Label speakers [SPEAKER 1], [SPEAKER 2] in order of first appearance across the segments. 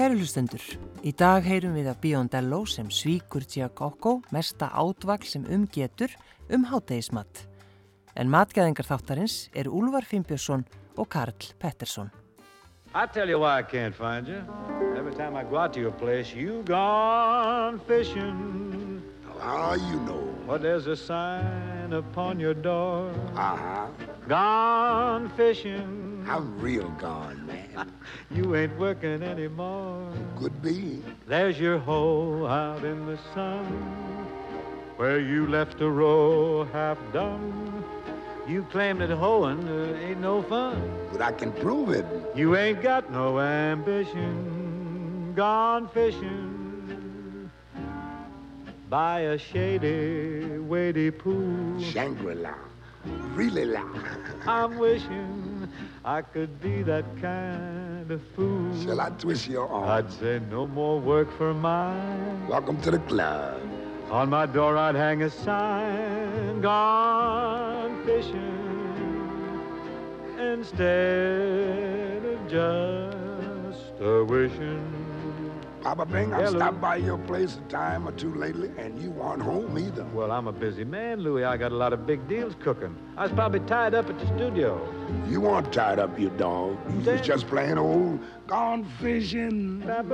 [SPEAKER 1] Kæru hlustendur, í dag heyrum við að Biondello sem svíkur Giacocco mesta átvagl sem umgetur um háttegismat. En matgæðingar þáttarins er Úlvar Fimbjörnsson og Karl Pettersson.
[SPEAKER 2] I tell you why I can't find you. Every time I go out to your place, you gone fishing.
[SPEAKER 3] How you know?
[SPEAKER 2] But there's a sign upon your door.
[SPEAKER 3] Uh-huh.
[SPEAKER 2] Gone fishing.
[SPEAKER 3] I'm real gone, man.
[SPEAKER 2] You ain't working anymore.
[SPEAKER 3] Could be.
[SPEAKER 2] There's your hole out in the sun where you left a row half done. You claim that hoeing uh, ain't no fun.
[SPEAKER 3] But I can prove it.
[SPEAKER 2] You ain't got no ambition. Gone fishing by a shady, weighty pool.
[SPEAKER 3] Shangri-La. Really la.
[SPEAKER 2] I'm wishing I could be that kind of fool.
[SPEAKER 3] Shall I twist your arm?
[SPEAKER 2] I'd say no more work for mine.
[SPEAKER 3] Welcome to the club.
[SPEAKER 2] On my door I'd hang a sign, gone fishing, instead of just a wishing.
[SPEAKER 3] Papa Bing, I've stopped by your place a time or two lately, and you aren't home either.
[SPEAKER 2] Well, I'm a busy man, Louis. I got a lot of big deals cooking. I was probably tied up at the studio.
[SPEAKER 3] You weren't tied up, you dog. You was just playing old gone fishing. There's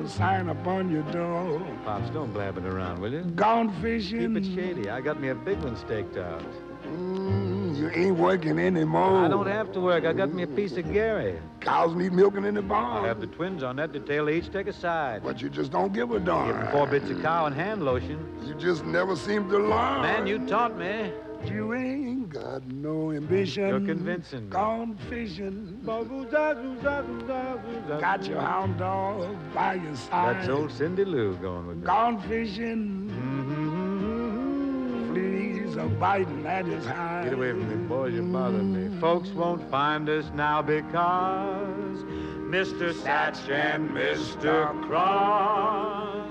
[SPEAKER 3] a sign upon your door.
[SPEAKER 2] Pops, don't blab it around, will you?
[SPEAKER 3] Gone fishing.
[SPEAKER 2] Keep it shady. I got me a big one staked out.
[SPEAKER 3] Mm, you ain't working anymore.
[SPEAKER 2] I don't have to work. I got me a piece of Gary.
[SPEAKER 3] Cows need milking in the barn.
[SPEAKER 2] I have the twins on that detail. They each take a side.
[SPEAKER 3] But you just don't give a
[SPEAKER 2] Give
[SPEAKER 3] darn.
[SPEAKER 2] them four bits of cow and hand lotion.
[SPEAKER 3] You just never seem to learn.
[SPEAKER 2] Man, you taught me.
[SPEAKER 3] You ain't got no ambition.
[SPEAKER 2] You're convincing me.
[SPEAKER 3] Gone fishing. Got
[SPEAKER 2] Got
[SPEAKER 3] your hound dog by your side.
[SPEAKER 2] That's old Cindy Lou going with me.
[SPEAKER 3] Gone fishing. Biting at his hide.
[SPEAKER 2] Get away from me, boys. You're bothering me. Folks won't find us now because Mr. Satch and Mr. Cross,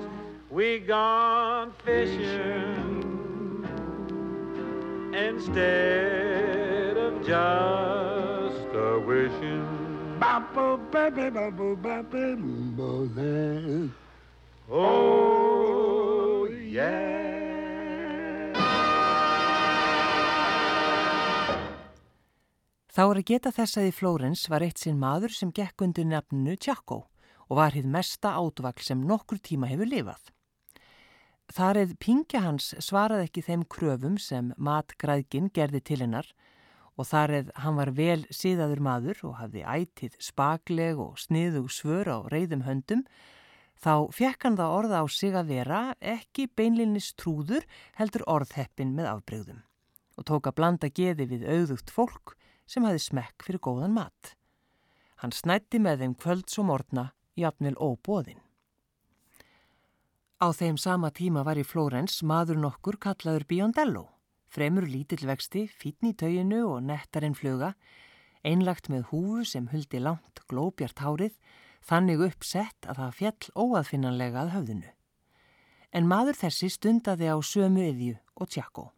[SPEAKER 2] we gone fishing instead of just a wishing.
[SPEAKER 3] Boppo, baby, boppo, baby, boppo.
[SPEAKER 2] Oh, yeah.
[SPEAKER 1] Þá er að geta þess að í Flórens var eitt sinn maður sem gekk undir nafninu Tjakko og var hið mesta átvagl sem nokkur tíma hefur lifað. Þar eð pingja hans svaraði ekki þeim kröfum sem matgræðgin gerði til hennar og þar eð hann var vel síðaður maður og hafði ætið spakleg og sniðug svör á reyðum höndum, þá fekk hann það orða á sig að vera ekki beinlinnis trúður heldur orðheppin með afbreyðum og tók að blanda geði við auðugt fólk sem hafi smekk fyrir góðan mat. Hann snætti með þeim kvölds og morgna, jafnvel óbóðin. Á þeim sama tíma var í Flórens maður nokkur kallaður Biondello, fremur lítill vexti, fítn í tauginu og nettarinn fluga, einlagt með húfu sem huldi langt glóbjart hárið, þannig uppsett að það fjall óaðfinnanlega að höfðinu. En maður þessi stundaði á sömu yðju og tjakko.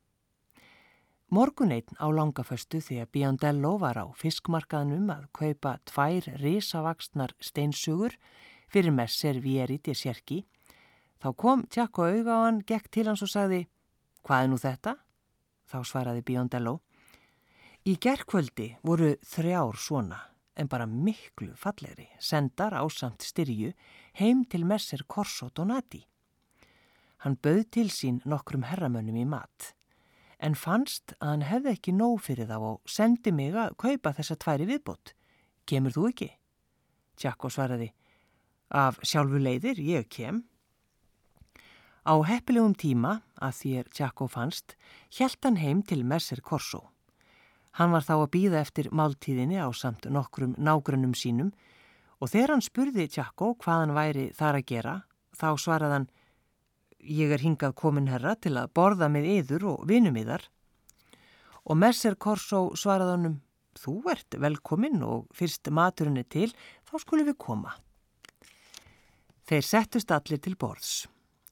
[SPEAKER 1] Morguneitn á langaföstu því að Biondello var á fiskmarkaðnum að kaupa tvær risavaksnar steinsugur fyrir messer Vieri de Sjerki. Þá kom Tjakko auga á hann, gekk til hans og sagði, hvað er nú þetta? Þá svaraði Biondello. Í gerkvöldi voru þrjár svona, en bara miklu fallegri, sendar ásamt styrju heim til messer Corso Donati. Hann bauð til sín nokkrum herramönnum í mat en fannst að hann hefði ekki nóg fyrir þá og sendi mig að kaupa þessa tværi viðbót. Kemur þú ekki? Tjakko svaraði, af sjálfu leiðir, ég kem. Á heppilegum tíma, að þér Tjakko fannst, hjælt hann heim til Mercer Corso. Hann var þá að býða eftir máltíðinni á samt nokkrum nágrunum sínum og þegar hann spurði Tjakko hvað hann væri þar að gera, þá svaraði hann, ég er hingað komin herra til að borða með yður og vinum yðar. Og Mercer Corso svaraði honum, þú ert velkomin og fyrst maturinn er til, þá skulum við koma. Þeir settust allir til borðs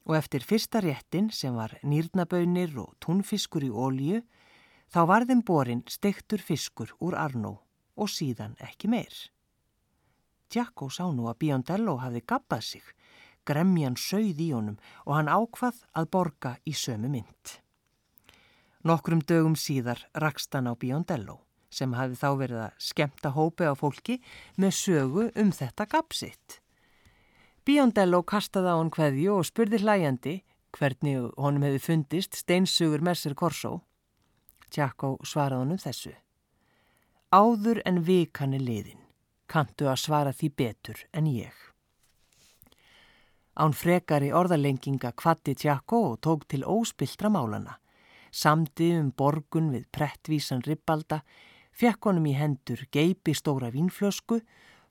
[SPEAKER 1] og eftir fyrsta réttin sem var nýrnaböynir og túnfiskur í ólíu, þá var þeim borin stektur fiskur úr Arnó og síðan ekki meir. Tjakko sá nú að Biondello hafði gabbað sig, gremjan sögð í honum og hann ákvað að borga í sömu mynd. Nokkrum dögum síðar rakst hann á Biondello sem hafi þá verið að skemta hópi á fólki með sögu um þetta gabbsitt. Biondello kastaði á hann hverju og spurði hlæjandi hvernig honum hefði fundist steinsugur Messer Corso. Tjakko svaraði honum þessu. Áður en vikan er liðin kantu að svara því betur en ég. Án frekari orðalenginga kvatti Tjakko og tók til óspiltra málana. Samdi um borgun við prettvísan ribbalda, fekk honum í hendur geipi stóra vínflösku,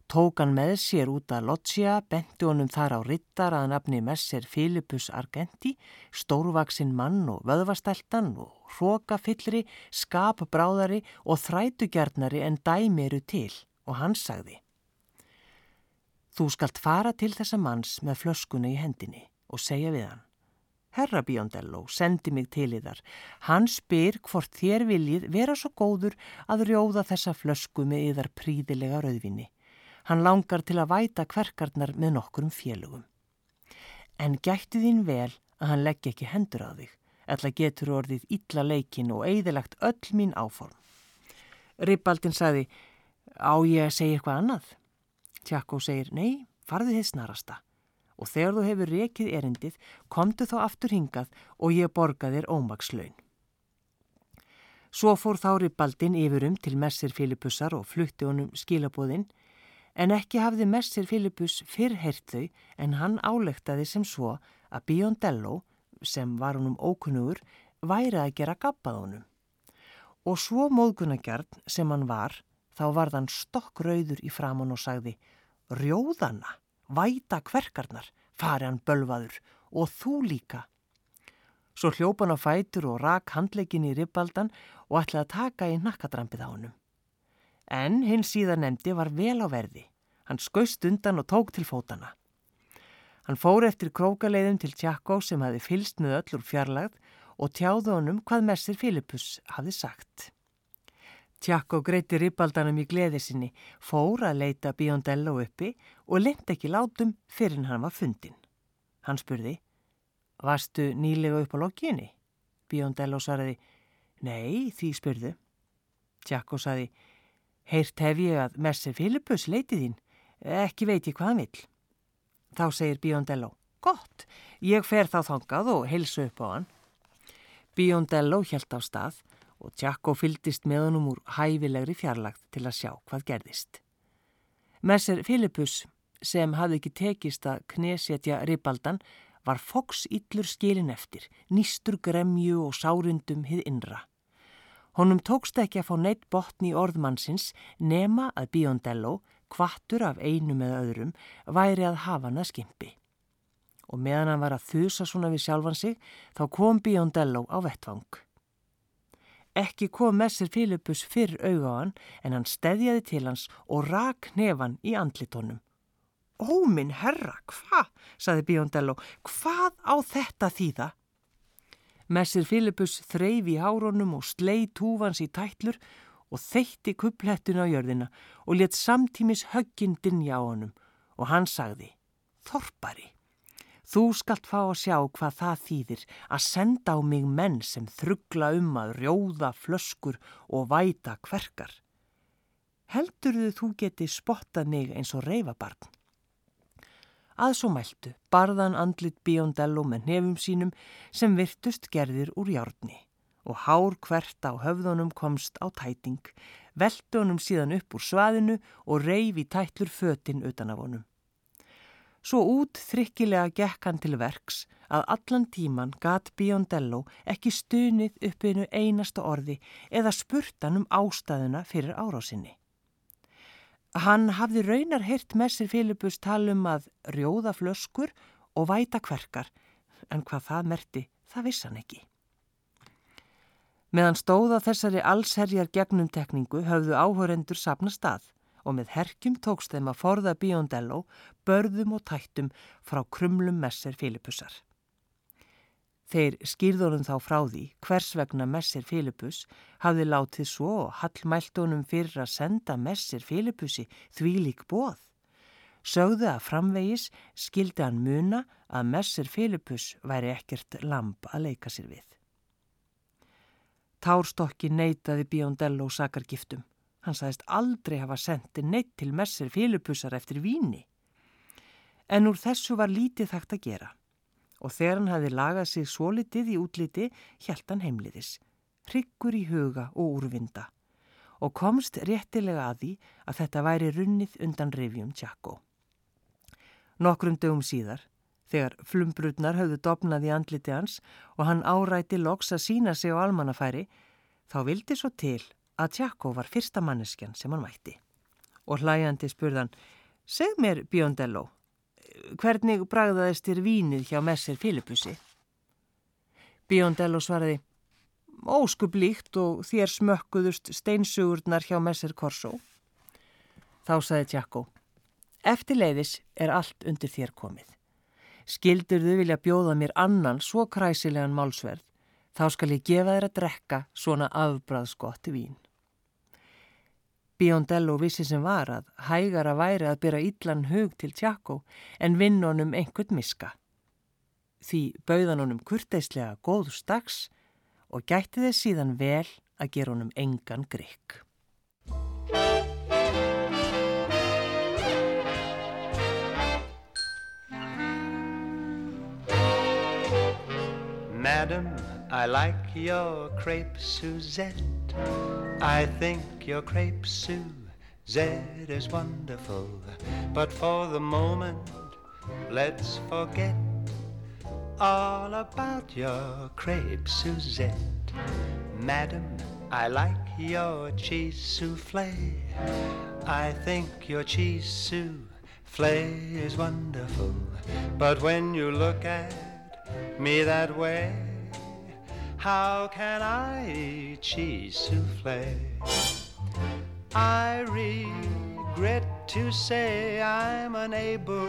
[SPEAKER 1] tók hann með sér út að Loggia, benti honum þar á rittar að nafni Messer Filipus Argenti, stórvaksinn mann og vöðvastæltan og hrókafyllri, skapbráðari og þrætugjarnari en dæmi eru til og hann sagði Þú skalt fara til þessa manns með flöskuna í hendinni og segja við hann Herra Biondello, sendi mig til í þar. Hann spyr hvort þér viljið vera svo góður að rjóða þessa flösku með yðar príðilega rauðvinni. Hann langar til að væta kverkarnar með nokkurum félugum. En gætti þín vel að hann legg ekki hendur á þig, eðla getur orðið illa leikin og eigðilagt öll mín áform. Rippaldin sagði, Á ég að segja eitthvað annað? Tjakko segir, nei, farðu þið snarasta. Og þegar þú hefur rekið erindið, komdu þá aftur hingað og ég borga þér ómakslaun. Svo fór þári baldin yfirum til Messir Filipussar og flutti honum skilabóðinn, en ekki hafði Messir Filipus fyrrhert þau en hann álektaði sem svo að Biondello, sem var honum ókunnugur, væri að gera gabbað honum. Og svo móðgunagjarn sem hann var, Þá varð hann stokkrauður í framann og sagði Rjóðana, væta kverkarnar, fari hann bölvaður og þú líka. Svo hljópan á fætur og rak handleikin í ribbaldan og ætlaði að taka í nakkadrampið á hannum. En hinn síðan nefndi var vel á verði. Hann skauðst undan og tók til fótana. Hann fór eftir krókaleiðum til Tjakko sem hafi fylst með öllur fjarlagð og tjáði honum hvað Messir Filipus hafi sagt. Tjakko greiti ribaldanum í gleði sinni, fór að leita Biondello uppi og lind ekki látum fyrir hann var fundin. Hann spurði, varstu nýlega upp á lokkinni? Biondello svaraði, nei, því spurðu. Tjakko saði, heyrt hef ég að Messer Filipus leiti þín, ekki veit ég hvað hann vill. Þá segir Biondello, gott, ég fer þá þangað og heilsu upp á hann. Biondello hjælt á stað og Tjakko fyldist með honum úr hæfilegri fjarlagt til að sjá hvað gerðist. Messer Filipus, sem hafði ekki tekist að knesetja ribaldan, var foks yllur skilin eftir, nýstur gremju og sárundum hið innra. Honum tókst ekki að fá neitt botn í orðmannsins nema að Biondello, kvattur af einu með öðrum, væri að hafa hann að skimpi. Og meðan hann var að þusa svona við sjálfan sig, þá kom Biondello á vettvang. Ekki kom Messir Filipus fyrr auga á hann en hann stedjaði til hans og rak nefan í andlitónum. Ó minn herra, hvað, saði Biondello, hvað á þetta þýða? Messir Filipus þreyfi í hárónum og slei túfans í tætlur og þeitti kupplettun á jörðina og let samtímis högginn dinja á honum og hann sagði, Þorpari. Þú skalt fá að sjá hvað það þýðir að senda á mig menn sem þruggla um að rjóða flöskur og væta kverkar. Heldurðu þú geti spottað mig eins og reyfabarn? Að svo mæltu barðan andlit Biondello með nefum sínum sem virtust gerðir úr hjárni og hár hvert á höfðunum komst á tæting, veldu honum síðan upp úr svaðinu og reyfi tætlur fötinn utan af honum. Svo út þrykkilega gekk hann til verks að allan tíman gat Biondello ekki stunið uppinu einasta orði eða spurtan um ástæðuna fyrir árásinni. Hann hafði raunar heyrt Messir Filipus talum að rjóða flöskur og væta kverkar, en hvað það merti, það viss hann ekki. Meðan stóða þessari allsherjar gegnumtekningu höfðu áhörendur sapna stað og með herkjum tókst þeim að forða Biondello börðum og tættum frá krumlum messer Filipussar. Þeir skýrðunum þá frá því hvers vegna Messir Filipus hafði látið svo hallmæltunum fyrir að senda Messir Filipussi því lík bóð. sögðu að framvegis skildi hann muna að Messer Filipus væri ekkert lamp að leika sér við. Társtokki neytaði Biondello sakargiftum. Hann sagðist aldrei hafa sendið neitt til Messer Filipusar eftir víni. En úr þessu var lítið þakt að gera og þegar hann hafi lagað sig svo litið í útliti hjælt hann heimliðis, hryggur í huga og úrvinda og komst réttilega að því að þetta væri runnið undan revjum Tjakko. Nokkrum dögum síðar, þegar flumbrutnar höfðu dopnað í andliti hans og hann áræti loks að sína sig á almannafæri, þá vildi svo til að Tjakko var fyrsta manneskjan sem hann mætti. Og hlæjandi spurðan, segð mér Biondello, hvernig bragðaðist þér vínið hjá Messer Filipussi? Biondello svaraði, óskup líkt og þér smökkuðust steinsugurnar hjá Messer Corso. Þá saði Tjakko, eftir leiðis er allt undir þér komið. Skildur þau vilja bjóða mér annan svo kræsilegan málsverð, þá skal ég gefa þér að drekka svona afbræðskott vín. Biondello vissi sem var að hægara væri að byrja illan hug til Tjakko en vinn honum einhvern miska. Því bauðan honum kurteislega góð stags og gætti þess síðan vel að gera honum engan grikk.
[SPEAKER 4] Madam, I like your crepe Suzette. I think your crepe Suzette is wonderful. But for the moment, let's forget all about your crepe Suzette. Madam, I like your cheese souffle. I think your cheese souffle is wonderful. But when you look at me that way, how can I eat cheese souffle? I regret to say I'm unable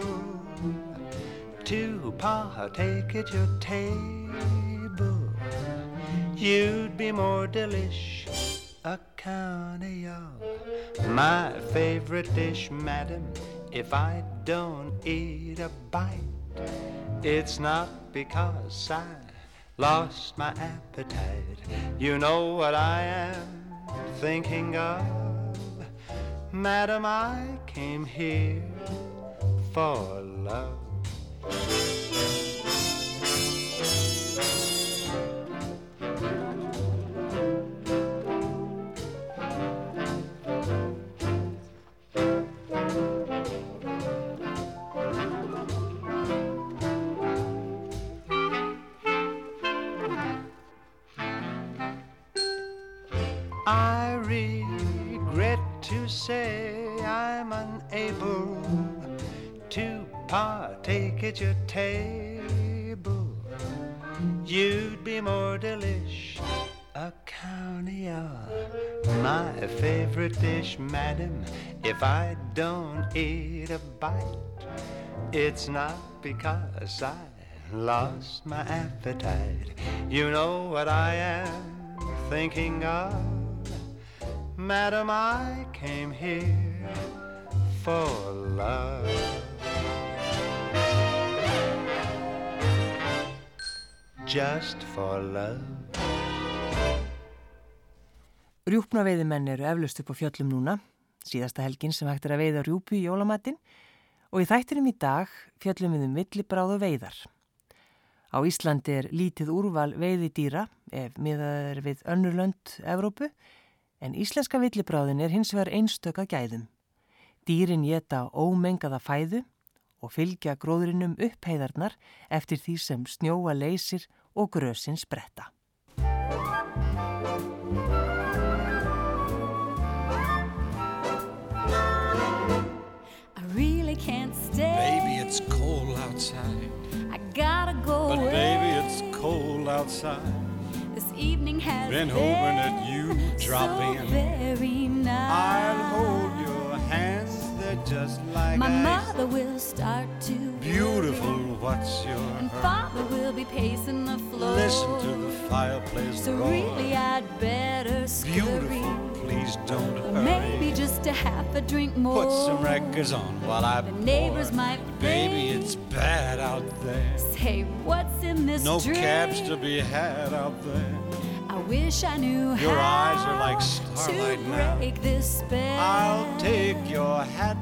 [SPEAKER 4] to partake at your table. You'd be more delish a carnival. My favorite dish, madam, if I don't eat a bite, it's not because I lost my appetite. You know what I am thinking of? Madam, I came here for love. Ah, partake at your table. You'd be more delish a carnival, my favorite dish, madam. If I don't eat a bite, it's not because I lost my appetite. You know what I am thinking of. Madam, I came here for love. Just for love.
[SPEAKER 1] Rjúpnaveiðimenn eru eflust upp á fjöllum núna, síðasta helgin sem hægt er að veiða rjúpu í jólamattin og í þættinum í dag fjöllum við um villibráðu veiðar. Á Íslandi er lítið úrval veiði dýra ef miðað er við önnurlönd Evrópu en íslenska villibráðin er hins vegar einstöka gæðum. Dýrin geta ómengaða fæðu og fylgja gróðrinum uppheiðarnar eftir því sem snjóa leysir og grösin spretta.
[SPEAKER 5] I really can't stay.
[SPEAKER 6] Baby, it's cold outside.
[SPEAKER 5] I gotta go
[SPEAKER 6] But
[SPEAKER 5] away.
[SPEAKER 6] baby, it's cold outside.
[SPEAKER 5] This evening has
[SPEAKER 6] Been hoping that you'd drop
[SPEAKER 5] so
[SPEAKER 6] in.
[SPEAKER 5] very nice.
[SPEAKER 6] I'll hold your just like
[SPEAKER 5] My
[SPEAKER 6] ice.
[SPEAKER 5] mother will start to
[SPEAKER 6] Beautiful, what's your
[SPEAKER 5] and
[SPEAKER 6] hurry?
[SPEAKER 5] father will be pacing the floor.
[SPEAKER 6] Listen to the fireplace
[SPEAKER 5] So
[SPEAKER 6] roar.
[SPEAKER 5] really, I'd better scurry.
[SPEAKER 6] Beautiful, please don't
[SPEAKER 5] Or
[SPEAKER 6] hurry.
[SPEAKER 5] maybe just a half a drink more.
[SPEAKER 6] Put some records on while I
[SPEAKER 5] The neighbors
[SPEAKER 6] pour.
[SPEAKER 5] might
[SPEAKER 6] Baby,
[SPEAKER 5] think-
[SPEAKER 6] it's bad out there.
[SPEAKER 5] Say, what's in this
[SPEAKER 6] No
[SPEAKER 5] drink?
[SPEAKER 6] cabs to be had out there.
[SPEAKER 5] I wish I knew
[SPEAKER 6] Your
[SPEAKER 5] how
[SPEAKER 6] eyes are like starlight
[SPEAKER 5] to
[SPEAKER 6] now.
[SPEAKER 5] this spell.
[SPEAKER 6] I'll take your hat,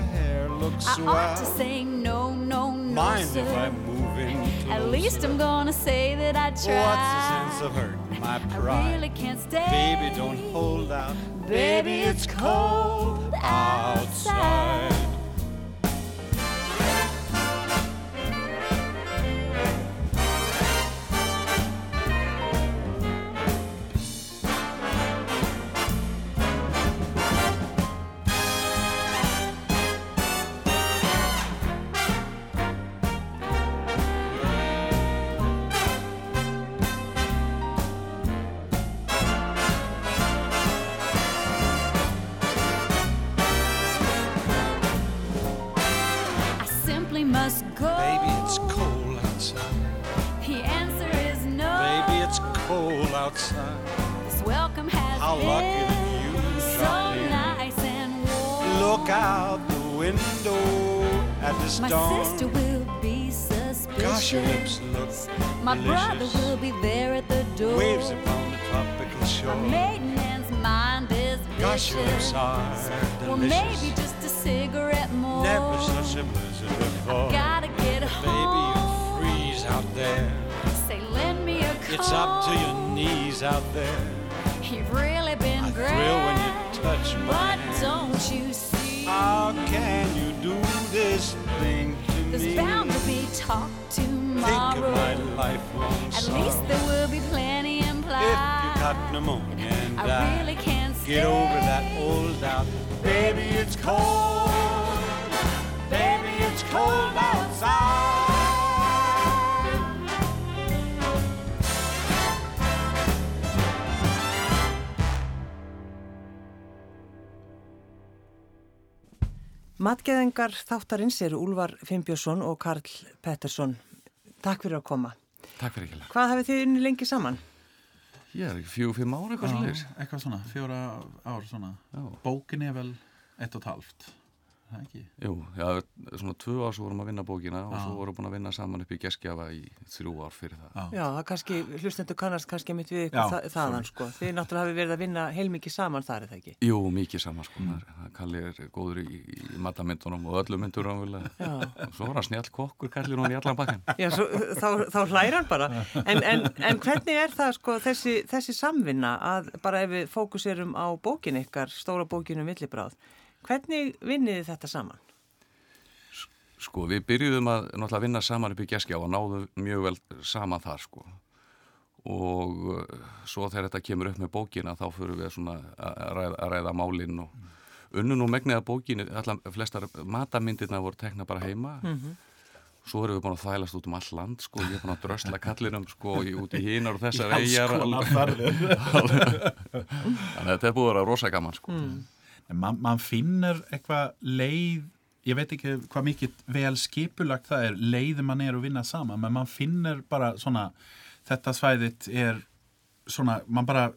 [SPEAKER 6] hair looks
[SPEAKER 5] I ought to say no, no, no,
[SPEAKER 6] Mind
[SPEAKER 5] sir.
[SPEAKER 6] if I'm moving closer?
[SPEAKER 5] At least I'm gonna say that I tried.
[SPEAKER 6] What's the sense of hurting my pride?
[SPEAKER 5] I really can't stay.
[SPEAKER 6] Baby, don't hold out.
[SPEAKER 5] Baby, it's cold outside. I
[SPEAKER 6] delicious.
[SPEAKER 5] maybe just a cigarette more.
[SPEAKER 6] Never such a blizzard before.
[SPEAKER 5] Gotta get home.
[SPEAKER 6] Baby, you freeze out there.
[SPEAKER 5] Say, lend me a comb.
[SPEAKER 6] It's up to your knees out there.
[SPEAKER 5] You've really been
[SPEAKER 6] I
[SPEAKER 5] great.
[SPEAKER 6] thrill when you touch my
[SPEAKER 5] But
[SPEAKER 6] hand.
[SPEAKER 5] don't you see?
[SPEAKER 6] How can you do this thing to
[SPEAKER 5] There's
[SPEAKER 6] me?
[SPEAKER 5] bound to be talk
[SPEAKER 6] Think
[SPEAKER 5] tomorrow.
[SPEAKER 6] of my lifelong
[SPEAKER 5] At
[SPEAKER 6] sorrow.
[SPEAKER 5] least there will be plenty implied.
[SPEAKER 6] If you got pneumonia and
[SPEAKER 5] I
[SPEAKER 6] die,
[SPEAKER 5] really can't
[SPEAKER 6] get over that old doubt. Baby, it's cold. Baby, it's cold outside.
[SPEAKER 1] Matgeðingar þáttarins eru Úlvar Fimbjörnsson og Karl Pettersson. Takk fyrir að koma.
[SPEAKER 7] Takk fyrir ekki.
[SPEAKER 1] Hvað hafið þið unni lengi saman?
[SPEAKER 7] Ég er fjögur, fimm ára eitthvað svo
[SPEAKER 8] Já, eitthvað svona, fjóra ár svona.
[SPEAKER 7] Já.
[SPEAKER 8] bókin er vel ett og halvt það er ekki
[SPEAKER 7] Jú, já, svona tvö ár svo vorum að vinna bókina og svo vorum búin að vinna saman upp í geskjafa í þrjú ár fyrir það.
[SPEAKER 8] Já.
[SPEAKER 1] Já, það kannski, hlustendur kannast kannski mitt við
[SPEAKER 8] Já,
[SPEAKER 1] ykkur þa þaðan, sko. Þið náttúrulega hafi verið að vinna heilmikið saman þar, er það ekki?
[SPEAKER 7] Jú, mikið saman sko. Mm. Kalli er góður í, í matamyndunum og öllum myndur ánvöldlega.
[SPEAKER 1] Já.
[SPEAKER 7] Svo var hann snjall kokkur, kallir hún í allan bakkan.
[SPEAKER 1] Já, svo, þá, þá hlæra hann bara. En, en, en hvernig er það, sko, þessi, þessi samvinna að bara ef við fókuserum á bókin ykkar, stóra bókinu Villibráð, hvernig vinnið þið þetta saman?
[SPEAKER 7] Sko, við byrjuðum að náttúrulega vinna saman upp í geskjafa og náðum mjög vel saman þar sko. Og uh, svo þegar þetta kemur upp með bókina þá fyrir við svona að ræða, að ræða málinn og unnum og megniða bókinu, allar flestar matamyndirna voru tekna bara heima. Svo erum við búin að þælast út um all land sko, ég er búin að drösla kallinum sko út í hinar og þessar eigjar þannig að þetta er búin að vera rosa gaman sko
[SPEAKER 8] En man, man finnur eitthvað leið ég veit ekki hvað mikið vel skipulagt það er leiði man er að vinna saman menn man finnur bara svona þetta svæðit er svona, man bara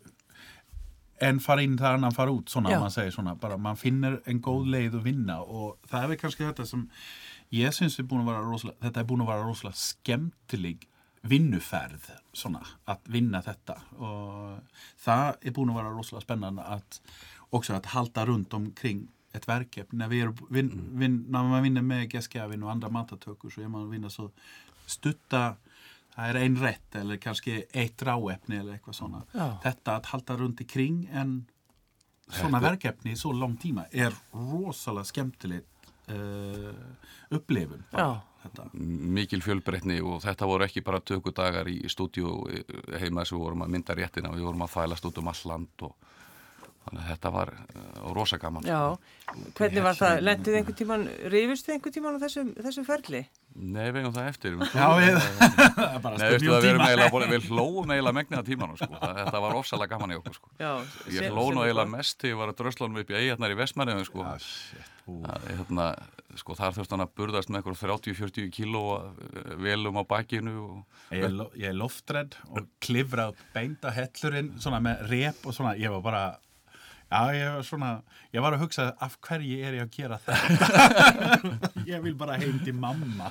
[SPEAKER 8] en fara inn það annan fara út svona
[SPEAKER 1] Já.
[SPEAKER 8] man segir svona, bara man finnur en góð leið að vinna og það er kannski þetta sem ég syns er búin að vera rosalega þetta er búin að vera rosalega skemmtileg vinnuferð svona að vinna þetta og það er búin að vera rosalega spennande að också att halta runt omkring ett verkefni. När, vi är, vin, vin, när man vinner med Geskavin och andra matatökur så är man vinna så stutta það er ein rätt eller kannski eitt ráefni eller eitthvað svona.
[SPEAKER 1] Já.
[SPEAKER 8] Þetta að halda runt í kring en svona verkefni í svo lang tíma er rosalega skemmtilegt uh, upplifun. bara, Þetta.
[SPEAKER 7] mikil fjölbreytni og þetta voru ekki bara tökudagar í stúdíu heima þess að við vorum að mynda réttina og við vorum að fælast út um all land og, þannig að þetta var uh, rosa gaman
[SPEAKER 1] Já, hvernig var það? Lendið einhvern tíman, rifist einhvern tíman á þessum, þessum ferli?
[SPEAKER 7] Nei, við eigum það eftir
[SPEAKER 8] Já, við, það er bara
[SPEAKER 7] Nei, veistu
[SPEAKER 8] spurning
[SPEAKER 7] það,
[SPEAKER 8] um
[SPEAKER 7] við erum
[SPEAKER 8] tíma.
[SPEAKER 7] eiginlega búin, við hlóum eiginlega megniða tímanum, sko. Það- Þetta var ofsalega gaman í okkur, sko.
[SPEAKER 1] Já,
[SPEAKER 7] Ég
[SPEAKER 1] sem-
[SPEAKER 7] hló
[SPEAKER 1] sem
[SPEAKER 7] nú
[SPEAKER 1] er
[SPEAKER 7] eiginlega mest þegar ég var að dröslanum upp í eigarnar í Vestmanninu, sko.
[SPEAKER 8] Ah, shit.
[SPEAKER 7] Það, hérna, sko, þar þurfti hann að burðast með eitthvað 30-40 kíló velum á bakinu og
[SPEAKER 8] Ég er, lo- ég er loftredd og klifra beint á hellurinn svona með rep og svona, ég var bara já, ég var svona, ég var að hugsa af hverju er ég að gera þetta ég vil bara heim til mamma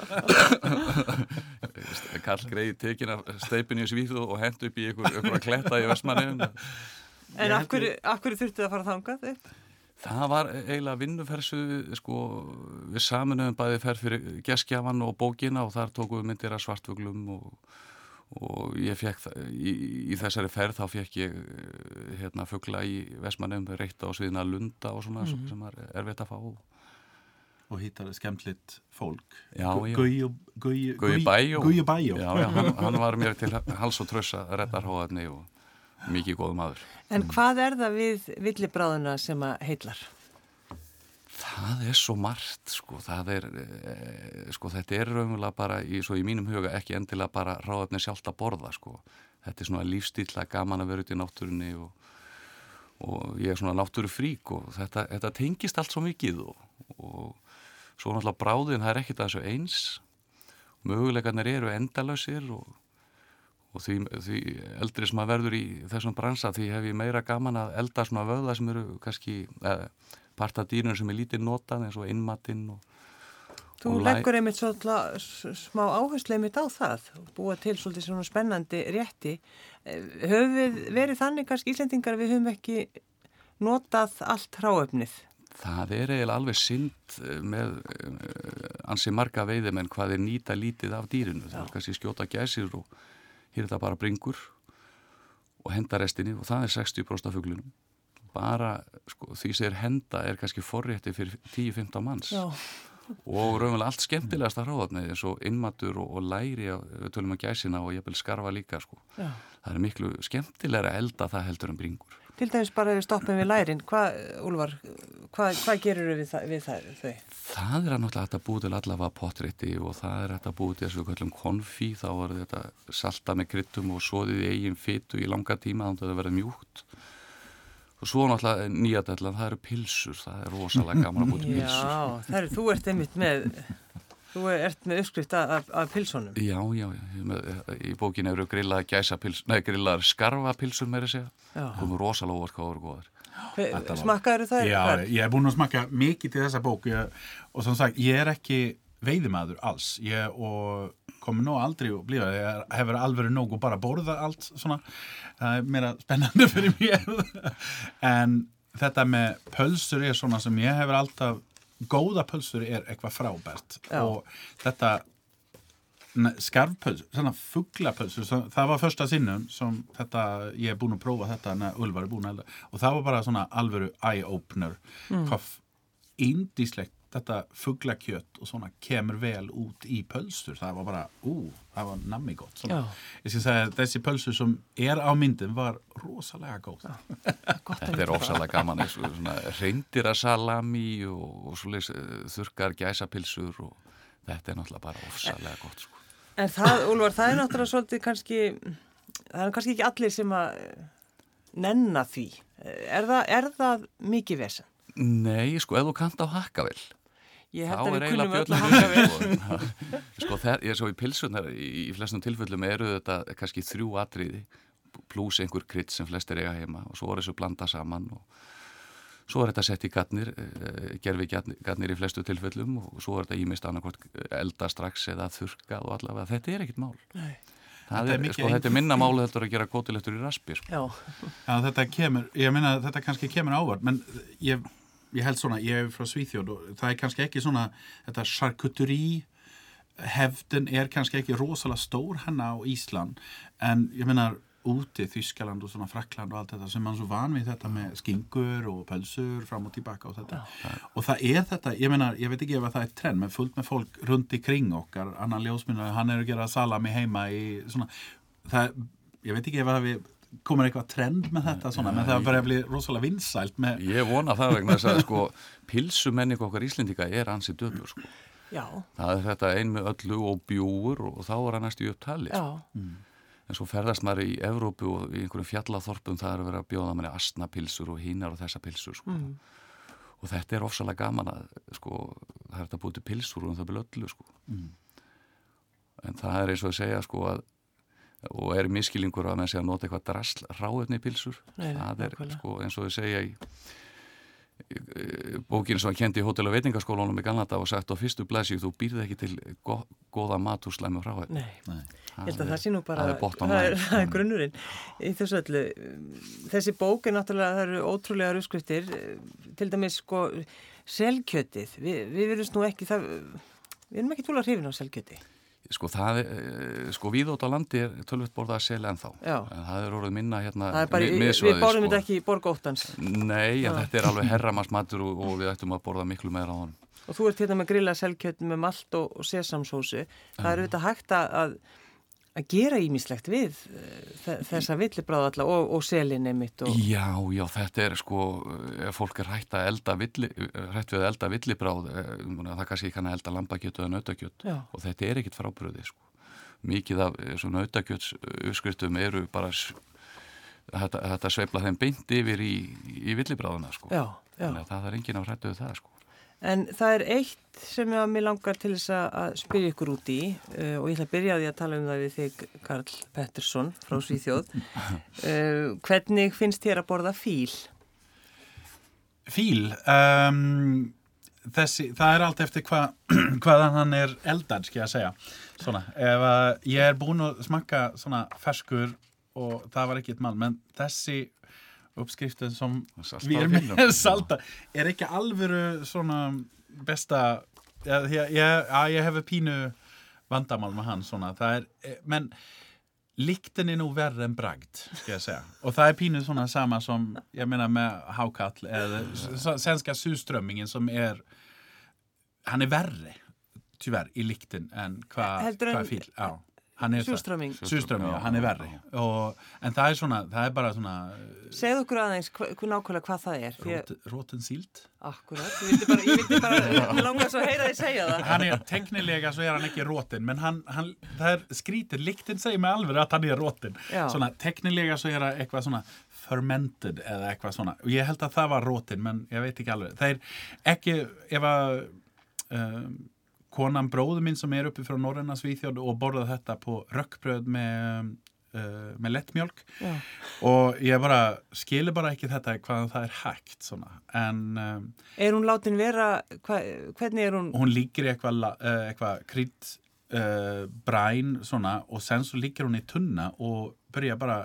[SPEAKER 7] Karl greiði tekin af steipinu í Svíðu og hendu upp í ykkur, ykkur að kletta í Vestmanninu.
[SPEAKER 1] En af hverju, af hverju þurftu að fara þangað upp?
[SPEAKER 7] Það var eiginlega vinnufersu, sko, við saminuðum bæði ferð fyrir geskjafan og bókina og þar tókum við myndir af svartfuglum og, og ég fekk, það- í, í þessari ferð þá fekk ég eh, hérna fugla í Vestmannum, reytta á sviðina lunda og svona sem var erfitt að fá.
[SPEAKER 8] og hittar skemmtlitt fólk Guði
[SPEAKER 7] Bæjó.
[SPEAKER 8] Guði Bæjó
[SPEAKER 7] hann, hann var mér til hals og trössa að redda hróðarni og mikið góð maður.
[SPEAKER 1] En hvað er það við villibráðuna sem að heillar?
[SPEAKER 7] Það er svo margt, sko, er, e, sko, þetta er raunverulega bara, í, í mínum huga, ekki endilega bara ráðefni sjálft að borða, sko. Þetta er svona lífstíla gaman að vera út í náttúrunni og, og ég er svona náttúrufrík og þetta, þetta tengist allt svo mikið og, og svo náttúrulega bráðin, það er ekkit að þessu eins. Möguleikarnir eru endalausir og, og því, því eldri sem að verður í þessum bransa, því hef ég meira gaman að elda svona vöða sem eru kannski, eða, parta dýrun sem er lítið notað eins og innmatinn og,
[SPEAKER 1] Þú leggur einmitt svolítið s- smá áherslu einmitt á það og búa til svolítið svona spennandi rétti. Eh, Höfum við verið þannig kannski Íslendingar við höfum ekki notað allt hráöfnið?
[SPEAKER 7] Það er eiginlega alveg synd eh, með uh, ansi marga veiðum en hvað er nýta lítið af dýrinu. Það er kannski skjóta gæsir og hér er það bara bringur og henda restinni og það er 60% af fuglunum. Bara sko, því sem er henda er kannski forrétti fyrir 10-15 manns
[SPEAKER 1] Já.
[SPEAKER 7] og raunverulega allt skemmtilegasta hráðatnið eins og innmatur og, og læri við tölum að gæsina og ég vil skarfa líka sko. Það er miklu skemmtilegra að elda það heldur en bringur.
[SPEAKER 1] Til dæmis bara við stoppum við lærin, hvað, Úlfar, hvað, hvað gerur við, það, við það, þau?
[SPEAKER 7] Það er að náttúrulega að búið til allavega potrétti og það er að búið til þess að við kallum konfí, þá er þetta salta með kryttum og soðið í eigin fytu í langa tíma þannig að það verða mjúkt. Og svo náttúrulega nýjadallan, það eru pilsur, það er rosalega gaman að búið til pilsur.
[SPEAKER 1] Já, það er, þú ert einmitt með, þú ert með uppskrift af, af- pilsónum.
[SPEAKER 7] Já, já, já, með, í bókin eru grillaðar gæsapils, nei, grillaðar að segja.
[SPEAKER 1] Já.
[SPEAKER 7] Komur rosalega óvart hvað voru góðar.
[SPEAKER 1] Smakkaður það?
[SPEAKER 8] Já, ég er búin að smakka mikið til þessa bók ég, og sem sagt, ég er ekki veiðimaður alls. Ég, og komi nú aldrei að blifa ég hefur alveg nóg og bara borða allt svona, það er meira spennandi fyrir mér. En þetta með pölsur er svona sem ég hefur alltaf góða pölsur er eitthvað frábært.
[SPEAKER 1] Já.
[SPEAKER 8] og þetta skarfpölsur, svona fugglapölsur það var första sinnum sem þetta, ég er búin að prófa þetta en Ulfar er búin að elda. Og það var bara svona alvöru eye-opener. Hvað f- indislegt þetta fugglakjött og svona kemur vel út í pölsur það var bara, ú, það var nammi gott ég skal segja þessi pölsur sem er á myndin var rosalega góð
[SPEAKER 7] Þetta er ofsalega gaman eins og svona reyndira salami og, og svoleiðis eh, þurrkar gæsapilsur og þetta er náttúrulega bara ofsalega gott sko.
[SPEAKER 1] En það, Úlfar, það er náttúrulega svolítið kannski, það er kannski ekki allir sem að eh, nenna því. Er það, er það mikið vesen?
[SPEAKER 7] Nei, sko, ef þú kannt á hakkavel
[SPEAKER 1] Ég held að við kunnum öll að hanga vel.
[SPEAKER 7] björnum sko, þeir, ég svo í pilsunar í, í flestum tilfellum eru þetta kannski þrjú atriði pluss einhver krydd sem flestir eiga heima og svo er þessu blanda saman og svo er þetta sett í gatnir gerfi gatnir í flestu tilfellum og svo er þetta ímist annarkvort elda strax eða þurkað og allavega þetta er ekkit mál
[SPEAKER 1] Nei.
[SPEAKER 7] Það
[SPEAKER 8] Þetta er
[SPEAKER 7] er,
[SPEAKER 8] mikið
[SPEAKER 7] sko, þetta er minna máli heldur að gera kótilegtur í raspi sko.
[SPEAKER 1] Já,
[SPEAKER 8] Já, þetta kemur, ég meina að þetta kannski kemur ávart, menn ég, ég held svona, ég er frá Svíþjóð og það er kannski ekki svona, þetta charcuterie hefðin er kannski ekki rosalega stór hennar á Ísland, en ég meina úti, Þýskaland og svona Frakland og allt þetta sem mann svo van við þetta með skingur og pölsur fram og tilbaka og þetta. Og það er þetta, ég meina, ég veit ekki ef að það er trend, menn fullt með fólk rundi kring okkar, annan ljósmynda, hann er að gera salami heima í svona, það, ég veit ekki ef að við komur eitthvað trend með þetta svona, menn það er bara að bli rosalega vinsælt með,
[SPEAKER 7] Ég vona það vegna þess að sko pilsumenning okkar Íslendinga er ansi döfur sko.
[SPEAKER 1] Já,
[SPEAKER 7] Það er þetta ein með öllu og bjúur og þá er hann næstu upp talið.
[SPEAKER 1] já,
[SPEAKER 7] Sko. En svo ferðast maður í Evrópu og í einhverjum fjallaþorpum það er að vera að bjóða manni astnapilsur og hínar og þessa pilsur sko. Og þetta er ofsalega gaman að sko, það er þetta búið til pilsur og það byrja öllu sko. En það er eins og að segja sko að og er miskilingur að menn sé að nota eitthvað drasl ráðefni pilsur
[SPEAKER 1] Nei,
[SPEAKER 7] það er
[SPEAKER 1] nákvæmlega.
[SPEAKER 7] sko eins og þau segja í, bókinu sem hann kendi í hótel- og veitingaskólanum í Galanda og sagt á fyrstu blæsi þú býrð ekki til go góða mat úr slæmu ráðefni
[SPEAKER 1] nei.
[SPEAKER 8] nei,
[SPEAKER 1] Ég held að það sé nú bara,
[SPEAKER 7] það er
[SPEAKER 1] það er, það er grunnurinn í þessu öllu. Þessi bók er náttúrulega, það eru ótrúlega ruskriftir, til dæmis sko selkjötið, Vi, við verðum nú ekki það, við erum ekki túlega hrifin á selkjöti.
[SPEAKER 7] Sko það eh, sko víðótt á landi er tölvöld borðað að selja ennþá
[SPEAKER 1] Já.
[SPEAKER 7] en það er orðið minna hérna
[SPEAKER 1] Það er bara, við, við borðum
[SPEAKER 7] sko.
[SPEAKER 1] þetta ekki í borgóttans
[SPEAKER 7] Nei, en þetta er alveg herramannsmatur og, og við ættum að borða miklu meira á honum
[SPEAKER 1] og þú ert hérna með grilla selkjöt með malt og, og sesamsósu. Það er auðvitað hægt að, að, gera ímislegt við eh, þe- þessa villibráð alla og, og selin einmitt og
[SPEAKER 7] Já, já, þetta er sko ef fólk er hægt að elda villi, hægt við að elda villibráð eh, það kannski kann að elda lambakjöt eða nautakjöt
[SPEAKER 1] Já.
[SPEAKER 7] og þetta er ekkit frábröði sko. mikið af eh, nautakjöts uppskriftum eru bara þetta, þetta sveifla þeim beint yfir í, í villibráðuna sko.
[SPEAKER 1] Já, já.
[SPEAKER 7] Þannig að það er engin á hrættu við það sko.
[SPEAKER 1] En það er eitt sem ég langar til þess að- að spyrja ykkur út í uh, og ég ætla að byrja á því að tala um það við þig Karl Pettersson frá Svíþjóð. Uh, hvernig finnst þér að borða fíl?
[SPEAKER 8] fíl um, þessi, það er allt eftir hva, hvaðan hann er eldan, skil ég að segja svona, ef að ég er búin að smakka svona ferskur og það var ekki eitt mál, menn þessi uppskriftin sem
[SPEAKER 7] Saltaða
[SPEAKER 8] við erum
[SPEAKER 7] fílnum.
[SPEAKER 8] með salta er ekki alvöru svona besta ég, ég, ég, að ég hefur pínu vandamál með hann svona, það er, eh, menn líktin er nú verður en bragd, skal ég segja. Og það er pínu svona sama som, ég meina með hákall eða s- svenska surströmmingen som er, hann er verri, tyvärr, í líktin en hvað
[SPEAKER 1] Heldur
[SPEAKER 8] hva
[SPEAKER 1] en-
[SPEAKER 8] fíl. Já, hann er já,
[SPEAKER 7] Já,
[SPEAKER 8] hann er verri. Og, en það er svona, það er bara svona
[SPEAKER 1] Segð okkur aðeins hva, nákvæmlega hvað það er.
[SPEAKER 8] Rót, rótin síld.
[SPEAKER 1] Akkurat, ég vildi bara, ég vildi bara, mér langar svo að heyra því segja það.
[SPEAKER 8] Hann er teknilega så er hann ekki rótin, men hann, hann, það er skrítið, líktin segir mig alveg að hann er rótin.
[SPEAKER 1] Já.
[SPEAKER 8] Svona, teknilega så er það eitthvað svona fermented eða eitthvað svona. Og ég held að það var rótin, men ég veit ekki alveg. Það er ekki, ef að um, konan bróðu minn sem er uppi frá Norræna Svíþjóð og borða þetta på rökkbröð með, uh, með lettmjölk
[SPEAKER 1] Já.
[SPEAKER 8] og ég bara skilur bara ekki þetta hvað það er hægt svona. En um,
[SPEAKER 1] Er hún látin vera, hva, hvernig er hún,
[SPEAKER 8] hún líkir í eitthvað uh, eitthva krydd uh, bræn svona og sen svo líkir hún í tunna og byrja bara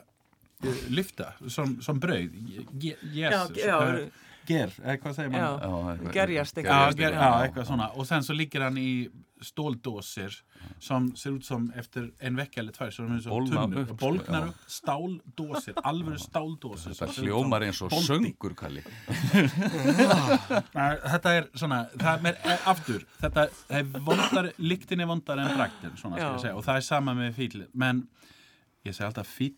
[SPEAKER 8] lyfta som, som Je- Jesus,
[SPEAKER 1] Já, já.
[SPEAKER 8] Ger, eða hvað segir maður?
[SPEAKER 7] eitthvað-
[SPEAKER 1] gerjast eitthvað.
[SPEAKER 8] ger, já, eitthvað svona og sen så ligger han í ståldåsir som ser ut som efter en vecka eller er så
[SPEAKER 7] Bólna
[SPEAKER 8] tunnur
[SPEAKER 7] upp,
[SPEAKER 8] og bólknar
[SPEAKER 7] sko, já.
[SPEAKER 8] upp stáldåsir, alvöru stáldåsir
[SPEAKER 7] Þetta hljómar eins og söngur, Kalli.
[SPEAKER 8] Þetta er svona, það er aftur, þetta er vondar, lyktin er vondar en braktin, svona skal ég segja, og það er sama með fíl, menn ég segi alltaf fíl,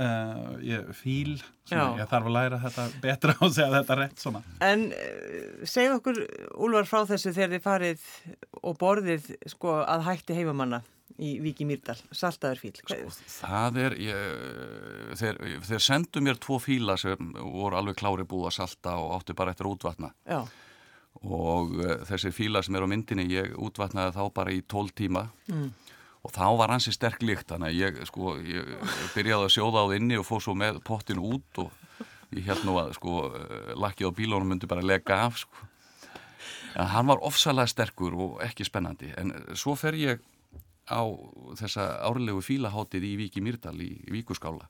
[SPEAKER 8] uh, ég, fíl, svona, ég þarf að læra þetta betra og segja þetta rétt svona.
[SPEAKER 1] En uh, segð okkur, Úlfar, frá þessu þegar þið farið og borðið sko, að hætti heimamanna í Víki Mýrdal, saltaður fíl. Hvað-
[SPEAKER 7] Það er, ég, þeir, þeir sendu mér tvo fíla sem voru alveg klári búið að salta og áttu bara eftir útvatna.
[SPEAKER 1] Já,
[SPEAKER 7] Og uh, þessi fíla sem er á myndinni, ég útvatnaði þá bara í 12 tíma. Og þá var hansi sterk líkt, þannig að ég, sko, ég byrjaði að sjóða á það inni og fór svo með pottin út og ég held nú að, sko, eh, lakkið á bílónum myndi bara lega af, sko. En hann var ofsalega sterkur og ekki spennandi. En svo fer ég á þessa árlegu fílaháttið í Víki Mýrdal í Víkuskála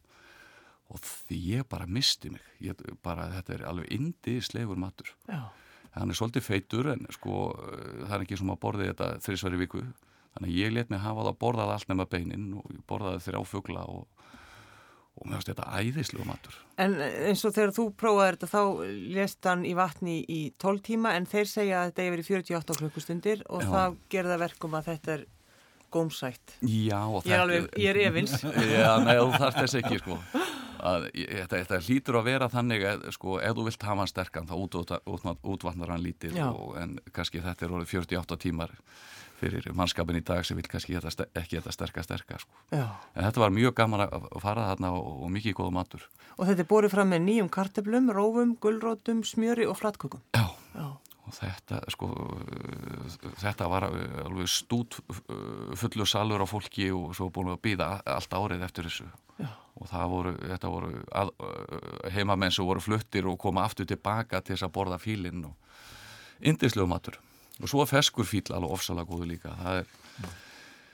[SPEAKER 7] og því ég bara misti mig. Ég, bara, þetta er alveg indislegur matur.
[SPEAKER 1] já,
[SPEAKER 7] Hann er svolítið feitur en sko eh, það er ekki sem að borði þetta þrísværi viku. Þannig að ég let mig hafa það að borða það allt nema beinin og ég borðaði þrjá fugla og, og mér finnst þetta æðislega matur.
[SPEAKER 1] en eins og þegar þú prófaði þetta þá lést hann í vatni í 12 tíma en þeir segja að þetta er verið 48 klukkustundir og
[SPEAKER 7] Já.
[SPEAKER 1] það gerða verkum að þetta er gómsætt.
[SPEAKER 7] Já,
[SPEAKER 1] Ég er alveg, ég er efins.
[SPEAKER 7] Já, nei, þú þarf þess ekki, sko. að þetta, þetta hlýtur að vera þannig að sko, ef þú vilt hafa hann sterkan þá út, út, út, útvannar hann lítið og, en kannski þetta er orðið 48 tímar fyrir mannskapin í dag sem vil kannski ster- ekki þetta sterka sterka sko. En þetta var mjög gaman að fara þarna og, og mikið góða matur
[SPEAKER 1] Og þetta er borið fram með nýjum karteblum, rófum, gulrótum, smjöri og flatkökum.
[SPEAKER 7] Já,
[SPEAKER 1] Já.
[SPEAKER 7] og þetta sko þetta var uh, alveg stút uh, fullur salur á fólki og svo búin að býða allt árið eftir þessu
[SPEAKER 1] Já.
[SPEAKER 7] og það voru, voru að, uh, heimamenn sem voru fluttir og koma aftur tilbaka til þess að borða fílinn og indislegu matur og svo feskur fíl alveg ofsalega góðu líka það er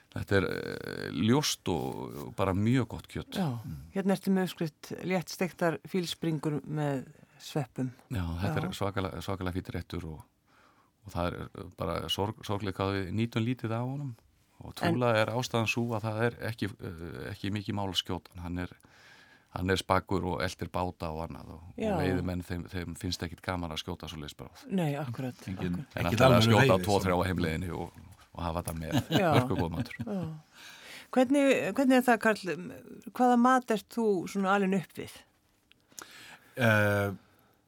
[SPEAKER 7] Þetta er uh, ljóst og bara mjög gott kjött.
[SPEAKER 1] Já. Hérna ertu með uppskrift létt stektar fílspringur með sveppum.
[SPEAKER 7] Já, þetta
[SPEAKER 1] Já.
[SPEAKER 7] er svakalega, svakalega fýtt réttur og, og það er uh, bara sorg, sorglega hvað við nýtum lítið á honum og trúlega er ástæðan svo að það er ekki, uh, ekki mikið mál skjótan, hann er, hann er spakur og eldir báta og annað og, og veiðumenn þeim, þeim finnst ekkit gaman að skjóta svo leysbráð.
[SPEAKER 1] Nei, akkurat.
[SPEAKER 8] Engin,
[SPEAKER 1] akkurat.
[SPEAKER 7] En
[SPEAKER 8] ekki
[SPEAKER 7] það er að skjóta
[SPEAKER 8] veiði,
[SPEAKER 7] tvo,
[SPEAKER 8] svona.
[SPEAKER 7] þrjá á heimleginni og, og hafa þetta með,
[SPEAKER 1] Já.
[SPEAKER 7] verku góð matur.
[SPEAKER 1] Já. Hvernig, hvernig er það, Karl, hvaða mat ert þú svona alveg upp við?
[SPEAKER 8] Uh,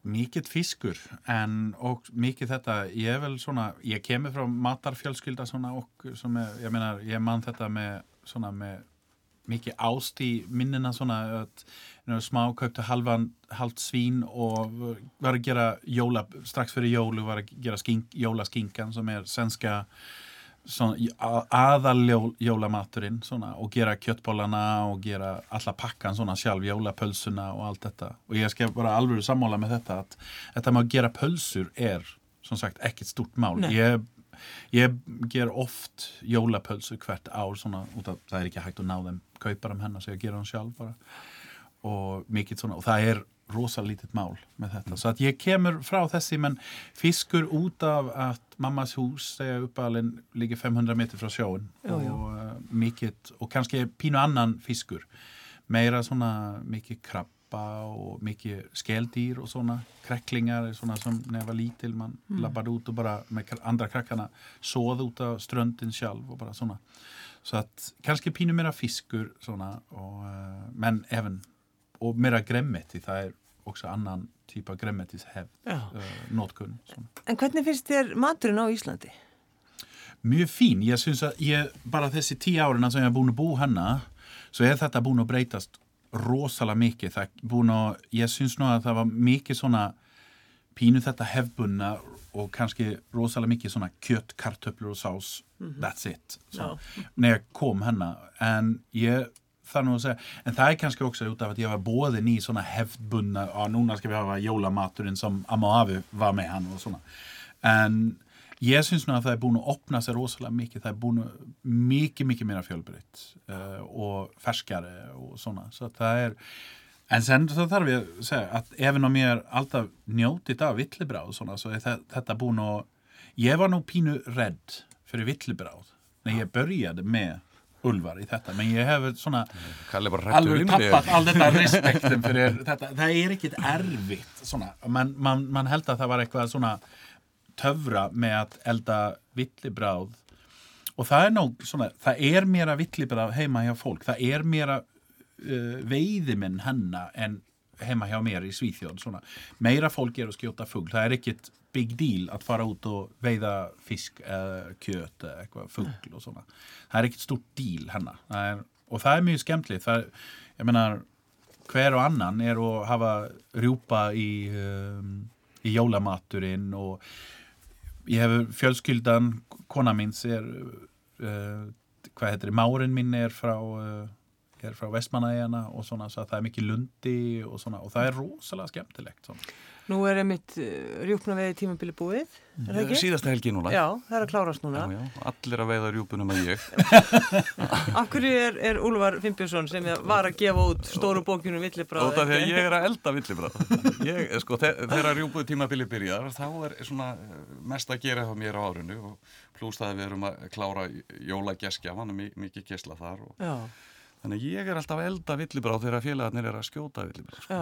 [SPEAKER 8] mikið fiskur en og mikið þetta ég er vel svona, ég kemur frá matarfjölskylda svona og sem er, ég meina ég man þetta með svona með mikið ást í minnina svona smá kauptu halvan halvt svín og var að gera jóla, strax fyrir jólu var að gera skink, jólaskinkan sem er svenska aðal jólamaturinn svona, og gera kjöttbólana og gera alla pakkan svona sjálf, jólapölsuna og allt þetta. Og ég skal bara alveg sammála með þetta að þetta með að gera pölsur er som sagt ekkert stort mál.
[SPEAKER 1] Nei.
[SPEAKER 8] ég, ég ger oft jólapölsur hvert ár svona, út af það er ekki hægt að ná þeim kaupar um hennar, svo ég gera hann sjálf bara. Og mikið svona, og það er rosa lítið mál með þetta, svo að ég kemur frá þessi, menn fiskur út af að mammas hús, þegar uppalinn ligger 500 metri frá sjóun og uh, mikið, og kannski pínu annan fiskur, meira svona mikið krabba og mikið skeldýr og svona krekklingar, svona sem nefa lítil mann mm. labbar út og bara með andra krakkana soð út af ströndin sjálf og bara svona så att kannski pínu meira fiskur svona og, uh, men även og meira gremmeti, það er också annan típa gremmetis hefð uh, nótkunn svona.
[SPEAKER 1] En hvernig finnst þér maturinn á Íslandi?
[SPEAKER 8] Mjög fín, ég syns að ég, bara þessi tíu árina sem ég er búin að bú hanna svo er þetta búin að breytast rosalega mikið, það er búin að ég syns nú að það var mikið svona pínu þetta hefbunna og kannski rosalega mikið svona kjött, kartöflur og sás that's it, svo, när jag kom hennar en ég það nú að segja, en það er kannski också út af att jag var både ni såna hävdbundna, ja núna ska vi ha jólamaturinn som amma afi var med hann og svona. En ég syns nú að það er búin að opna sig rosalega mikið, það er búin að mikið, mikið meira fjölbreytt uh, og ferskare og svona. Så att það er En sen så þarf ég að segja að även om ég er alltaf njótið af villibráð svona, så er þetta búin að ég var nú pínu redd fyrir villibráð när ég började med Ulvar í þetta, men ég hef svona alveg tappat all þetta respektin fyrir þetta, það er ekkit erfitt svona, man, man, man held að það var eitthvað svona töfra með að elda villibráð. Og það er nóg svona, það er mera villibráð heima hjá fólk, það er mera uh, veiðiminn hennar en heima hjá mér í Svíþjóð svona. meira fólk er að skjóta fugl. Það er ekkit big deal að fara út og veiða fisk eða kjöt eða eitthvað fugl og svona. Það er ekkit stort deal er, og það er mjög skemmtilegt. Það menar hver og annan er að hafa rjúpa í, um, í jólamaturinn og ég hef fjölskyldan kona minns er uh, hvað heitir, márin minn er frá uh, er frá Vestmannaeyjana og svona, svo að það er mikið lundi og svona, og það er rosalega skemmtilegt svona.
[SPEAKER 1] Nú er einmitt uh, rjúpna veið tímabili búið, er það ekki?
[SPEAKER 7] Síðasta helgi núna.
[SPEAKER 1] Já, það er að klárast núna.
[SPEAKER 7] Já, já, allir að veiða rjúpunum að ég.
[SPEAKER 1] Af hverju er, er Úlfar Fimbjörnsson sem var að gefa út stóru bókinu villibráð?
[SPEAKER 7] Út af því að ég er að elda villibráð. Ég, sko, þe- þegar rjúpuð tímabili byrjar, þá er svona eh, mest að gera hjá mér á árinu og pluss það að við erum að klára jólageskjafan og mi- mikið gesla þar og
[SPEAKER 1] Já,
[SPEAKER 7] Þannig að ég er alltaf að elda villibráð þegar félagarnir er að skjóta villibráð. Sko.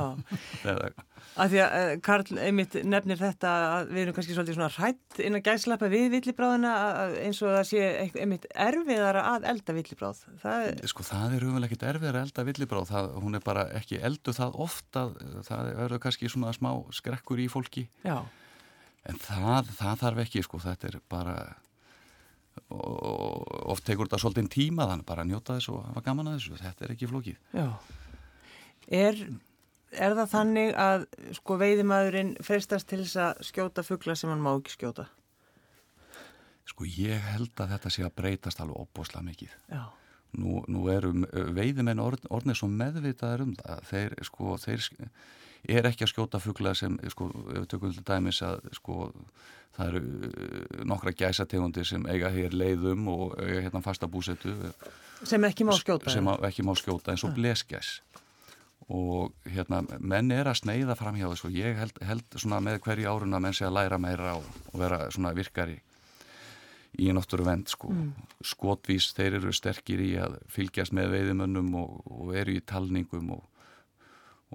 [SPEAKER 1] Af því að uh, Karl einmitt nefnir þetta að við erum kannski svolítið svona hrætt innan gæslappa við villibráðina að- eins og það sé einmitt erfiðara að elda villibráð. Það er,
[SPEAKER 7] sko það er umvel ekkit erfið að elda villibráð. Það, hún er bara ekki eldu það ofta. Það verður kannski svona smá skrekkur í fólki.
[SPEAKER 1] já,
[SPEAKER 7] En það, það þarf ekki, sko. Þetta er bara... Og oft tekur þetta svolítið tíma þannig bara að njóta þessu og hafa gaman að þessu. Þetta er ekki flókið.
[SPEAKER 1] Er, er það þannig að sko veiðimaðurinn freistast til þess að skjóta fugla sem hann má ekki skjóta?
[SPEAKER 7] Sko ég held að þetta sé að breytast alveg opbóslega mikið. Nú, nú eru veiðimenn orð, orðnir svo meðvitaðar um það. Þeir, sko, þeir er ekki að skjóta fugla sem, sko, ef við tökum til dæmis að, sko, það eru uh, nokkra gæsategundir sem eiga hér leiðum og eiga hérna fasta búsetu
[SPEAKER 1] sem ekki má skjóta.
[SPEAKER 7] sem að- ekki má skjóta eins og bleskjæs. Og hérna, menn er að sneiða fram hjá þessu og ég held, held svona með hverju árun að menn sé að læra meira og, og vera svona virkari í náttúru vend sko. Skotvís, þeir eru sterkir í að fylgjast með veiðimönnum og, og eru í talningum og,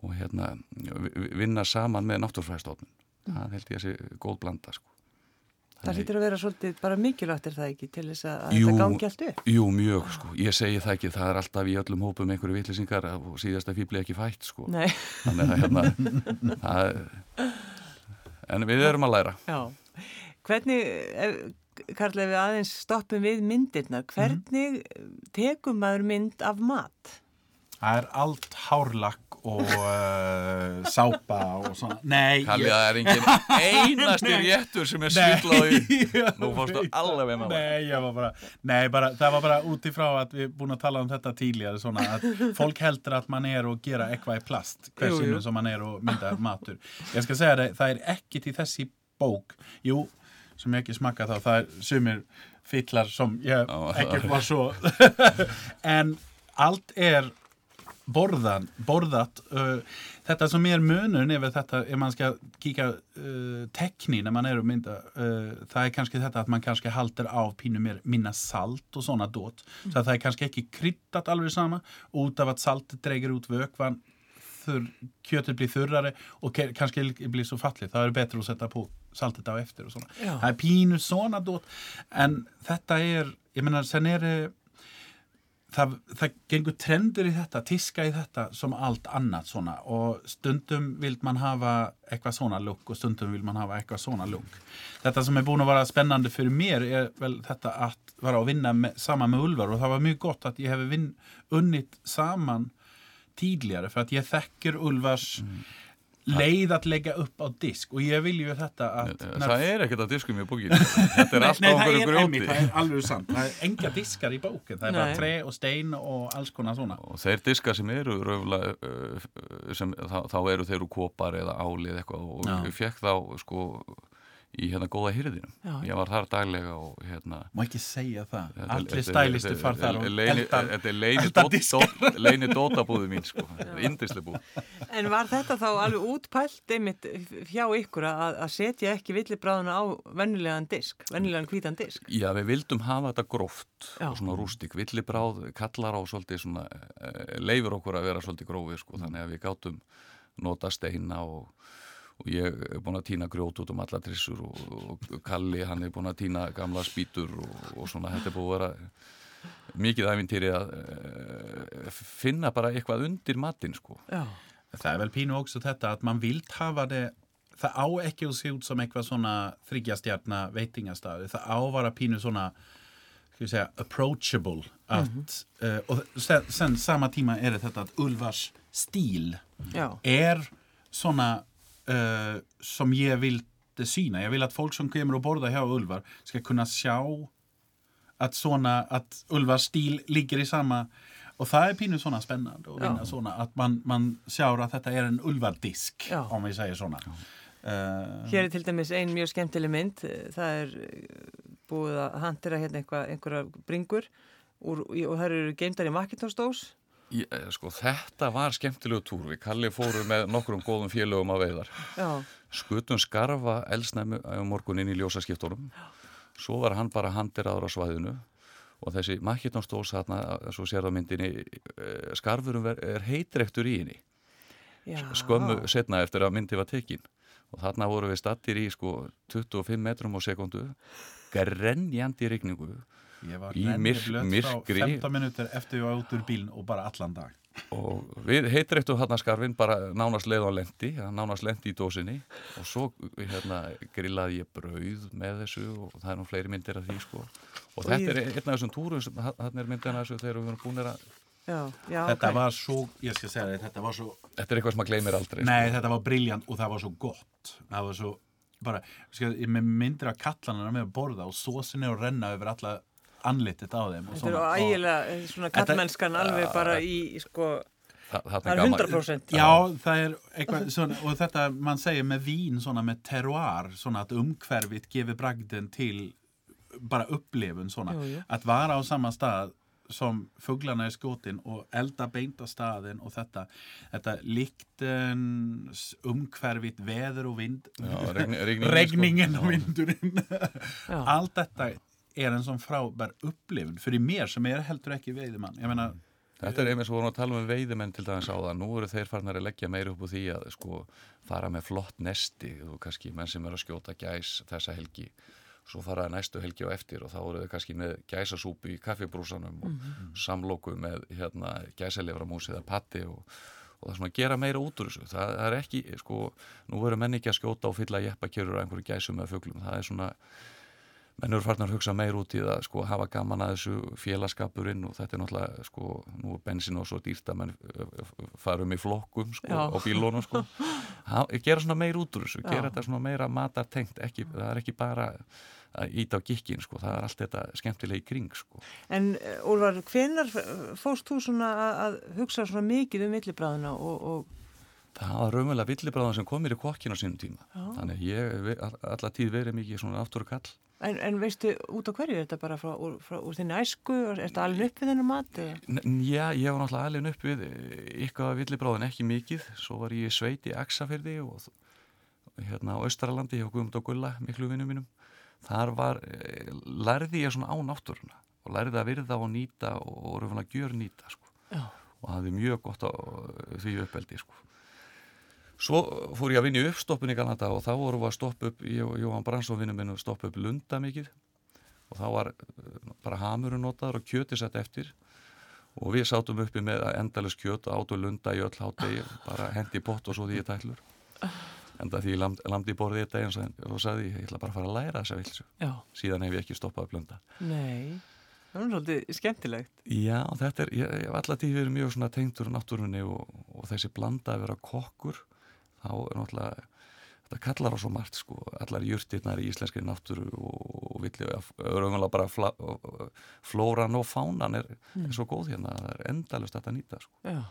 [SPEAKER 7] og hérna vi- vinna saman með náttúrfræðstofnun. Það held ég að sé góð blanda sko.
[SPEAKER 1] Það hlýtur að vera svolítið bara mikilvægt er það ekki til þess að, að
[SPEAKER 7] Jú.
[SPEAKER 1] þetta gangi allt upp.
[SPEAKER 7] Jú, mjög, sko. Ég segi það ekki, það er alltaf í öllum hópum einhverju vitlisingar og síðasta fýbli ekki fætt, sko.
[SPEAKER 1] Nei,
[SPEAKER 7] Þannig að hérna, það, en við erum að læra.
[SPEAKER 1] já. Hvernig, ef, Karl, ef við aðeins stoppum við myndirnar, hvernig tekum maður mynd af mat?
[SPEAKER 8] Það er allt hárlakk og uh, sápa og svona. Nei,
[SPEAKER 7] Kalli að það er engin einasti réttur sem er svillaði. Nú fórstu alveg með maður.
[SPEAKER 8] Nei, ég var bara, nei, bara, það var bara út í frá að við erum búin að tala um þetta tílega, svona að fólk heldur að man er að gera eitthvað í plast, hversinu sem man er að mynda matur. Ég skal segja það, það er ekkit í þessi bók, jú, sem ég ekki smakka þá, það er sumir fyllar sem ég ekki var svo, en allt er borðan, borðat uh, þetta sem er munun ef þetta, ef man skal kíka uh, tekni när man er að mynda uh, það er kannski þetta að man kannski halder af pínu mer, minna salt og svona dót så að það er kannski ekki kryddat alveg sama út af að saltet dreger út vökvan þurr, kjötet blir þurrare og kannski blir svo fallið. Það er betur að setja på saltet á eftir og svona.
[SPEAKER 1] Já.
[SPEAKER 8] það er pínu svona dót en þetta er, ég meina sen er det það, það gengur trendur í þetta, tíska í þetta som allt annat svona og stundum vil man hafa eitthvað svona lukk og stundum vil man hafa eitthvað svona lukk. Þetta som er búin að vara spännande fyrir mér er vel þetta að vara að vinna med, saman með Ulvar og það var mjög gott að ég hef vinn, unnit saman tíðligare för att jag þekkir Ulvars leið að leggja upp á disk og ég vil ju þetta að
[SPEAKER 7] Það er ekkert að diskum í bókinu. Þetta er alltaf
[SPEAKER 8] er einmitt,
[SPEAKER 7] grjóti.
[SPEAKER 8] það er alveg sant það er enga diskar í bókin, það er
[SPEAKER 1] Nei.
[SPEAKER 8] bara tre og stein og alls konar svona
[SPEAKER 7] Og þeir diskar sem eru raunlega, uh, sem, þá, þá eru þeir úr kopar eða álið eitthvað og
[SPEAKER 8] Já.
[SPEAKER 7] ég fekk þá sko í hérna góða hyrðinum.
[SPEAKER 1] Já.
[SPEAKER 7] Ég var þar daglega og hérna
[SPEAKER 8] má ekki segja það, allir stælistu far þar og eldar
[SPEAKER 7] Þetta er leini, dótabúðu mín sko, indislega búð.
[SPEAKER 1] En var þetta þá alveg útpælt einmitt hjá ykkur að, að setja ekki villibráðuna á vennilegan disk, vennilegan hvítan disk?
[SPEAKER 7] Já, við vildum hafa þetta gróft
[SPEAKER 1] Já.
[SPEAKER 7] og svona rústik. Villibráð kallar á svolítið svona, uh, leifur okkur að vera svolítið grófið sko, þannig að við gátum nota steina og, og ég er búin að týna grjót út um alla trissur og, og Kalli hann er búin að týna gamla spýtur og, og svona þetta er búin að vera mikið æfintýri að uh, finna bara eitthvað undir matinn sko.
[SPEAKER 1] Já.
[SPEAKER 8] það er vel pínu också þetta að man vill hafa det það á ekki að se út som eitthvað svona þryggjastjarna veitingastæði það á að vara pínu svona säga, approachable att, eh, och sen, sen samma tíma är det detta att Ulvars stil
[SPEAKER 1] Já.
[SPEAKER 8] är såna eh, som jag vill det syna. Jag vill att folk som kommer och borda här och Ulvar ska kunna sjá att såna, att Ulvars stil ligger i samma och það är pínu svona spännande och vinna
[SPEAKER 1] Ja.
[SPEAKER 8] såna att man, man sjáur att detta är en Ulvardisk
[SPEAKER 1] Ja.
[SPEAKER 8] om vi säger såna. Eh,
[SPEAKER 1] Hér er til dæmis ein mjög skemmtileg mynd, það er eh, búið að handira hérna einhverja bringur úr, og það eru geimdar í Macintosh-dós.
[SPEAKER 7] Ég, eh, sko, þetta var skemmtilegu túr. Við Kalli fóru með nokkrum góðum félögum að veiðar.
[SPEAKER 1] Já,
[SPEAKER 7] skutum skarfa elsnæmi á morgun inn í ljósaskiptunum. Svo var hann bara handiraður á svæðinu og þessi makkitnánstós þarna, svo sér það myndinni eh, skarfurum er heitrektur í henni.
[SPEAKER 1] Já.
[SPEAKER 7] skömmu setna eftir að myndi var tekin. Og þarna voru við stattir í sko 25 metrum á sekundu grenjandi rigningu Í myrk-
[SPEAKER 8] frá
[SPEAKER 7] myrkri.
[SPEAKER 8] 15 minútur eftir ég var út úr bílinn og bara allan dag.
[SPEAKER 7] og við heitrektum þarna skarfin bara nánast leið á lendi nánast lendi í dósinni og svo hérna grillaði ég brauð með þessu og það er nú fleiri myndir af því sko og þetta er einn af þessum túrum sem þarna er myndina þessu þegar við erum búin að
[SPEAKER 1] Já, já,
[SPEAKER 8] Þetta
[SPEAKER 1] ok.
[SPEAKER 8] var svo, ég skal segja þér, þetta var svo,
[SPEAKER 7] þetta er eitthvað sem maður gleymir aldrei
[SPEAKER 8] nei
[SPEAKER 7] sko.
[SPEAKER 8] þetta var briljant og það var svo gott. Það var svo, bara, ég með myndir af kallanana með að borða og sósinni og renna yfir alla andlitið á þeim. og
[SPEAKER 1] Þetta er
[SPEAKER 8] Og-
[SPEAKER 1] ægilega eh, svona kallmennskan alveg bara í, sko,
[SPEAKER 7] Þa, þarna
[SPEAKER 1] það er
[SPEAKER 7] gaman-
[SPEAKER 1] 100%.
[SPEAKER 8] Já, það er eitthvað svona, og þetta, mann segir með vín svona með terroir, svona að umhverfið gefur bragdin til bara upplifun svona,
[SPEAKER 1] Jú, jú.
[SPEAKER 8] að vara á sama stað som fuglarna er skotin og elda beint á staðin og þetta, þetta líktin umhverfið, veður og vind
[SPEAKER 7] Já, regni- rigningin, sko.
[SPEAKER 8] regningin og
[SPEAKER 7] Já.
[SPEAKER 8] vindurinn allt þetta er en svona frábær upplifun fyrir mér sem er heldur ekki veiðimann meina,
[SPEAKER 7] Þetta er einmitt svo að tala um veiðimenn til dæmis á það. Nú eru þeir farnar að leggja meira upp úr því að sko fara með flott nesti og kannski menn sem eru að skjóta gæs þessa helgi. Svo fara næstu helgi á eftir og þá eru þau kannski með gæsasúpu í kaffibrúsanum og samlóku með hérna gæsaleframús eða patti og, og það er svona að gera meira út úr þessu. Það, það er ekki, sko, nú eru menn ekki að skjóta og fylla jeppakjörur á einhverju gæsum eða fuglum. Það er svona menn eru farnar að hugsa meir út í það sko, hafa gaman að þessu félagskapurinn og þetta er náttúrulega, sko, nú er bensin og svo dýrt að menn ö, ö, fara um í flokkum sko, á bílónum sko. ha, gera svona meir út úr þessu
[SPEAKER 1] Já.
[SPEAKER 7] gera þetta svona meira matartengt ekki, það er ekki bara að íta á gikkin sko, það er allt þetta skemmtilega í kring sko.
[SPEAKER 1] En Úlfar, hvenar fórst þú svona að, að hugsa svona mikið um millibræðuna og, og
[SPEAKER 7] það var raunverulega villibráðan sem kom mér í kokkin á sínum tíma
[SPEAKER 1] Já.
[SPEAKER 7] þannig ég hef all- alla tíð verið mikið svona náttúrukall
[SPEAKER 1] en, en veistu út á hverju er þetta bara frá, frá, úr þinni æsku, er þetta alveg upp við þennan mat?
[SPEAKER 7] Já, ég var náttúrulega alveg upp við að villibráðin ekki mikið svo var ég sveit í Axafyrði og hérna á Östralandi hjá Guðmund og Gulla, miklu vinnum mínum þar var, eh, lærði ég svona á náttúruna og lærði að virða og nýta og raunverulega gjör nýta sko.
[SPEAKER 1] Já.
[SPEAKER 7] og hafði mjög gott á því uppeldi sko. Svo fór ég að vinna í uppstoppun í Galanda og þá vorum við að stoppa upp, ég og Jóhann Bransson vinnum minn að stoppa upp lunda mikið. Og þá var eh, bara hamurinn notaður og kjöti sett eftir. Og við sátum uppi með endalus kjöt og átu lunda í öll hátegi bara hendi í pott og svo því ég tællur enda því ég lamd, lamdi í borðið þetta eins og sagði ég ætla bara að fara að læra þessa vilsu síðan hef ég ekki stoppað að blunda
[SPEAKER 1] nei, það er svolítið skemmtilegt.
[SPEAKER 7] Já, þetta er, ég, ég hef alltaf tíð verið mjög svona tengdur náttúrunni og, og þessi blanda að vera kokkur þá er náttúrulega þetta kallar á svo margt sko, allar jurtirnar í íslenskri náttúru og, og villi örgulega bara fla, flóran og fánan er, er svo góð hérna, það er endalust að þetta nýta sko.
[SPEAKER 1] Já.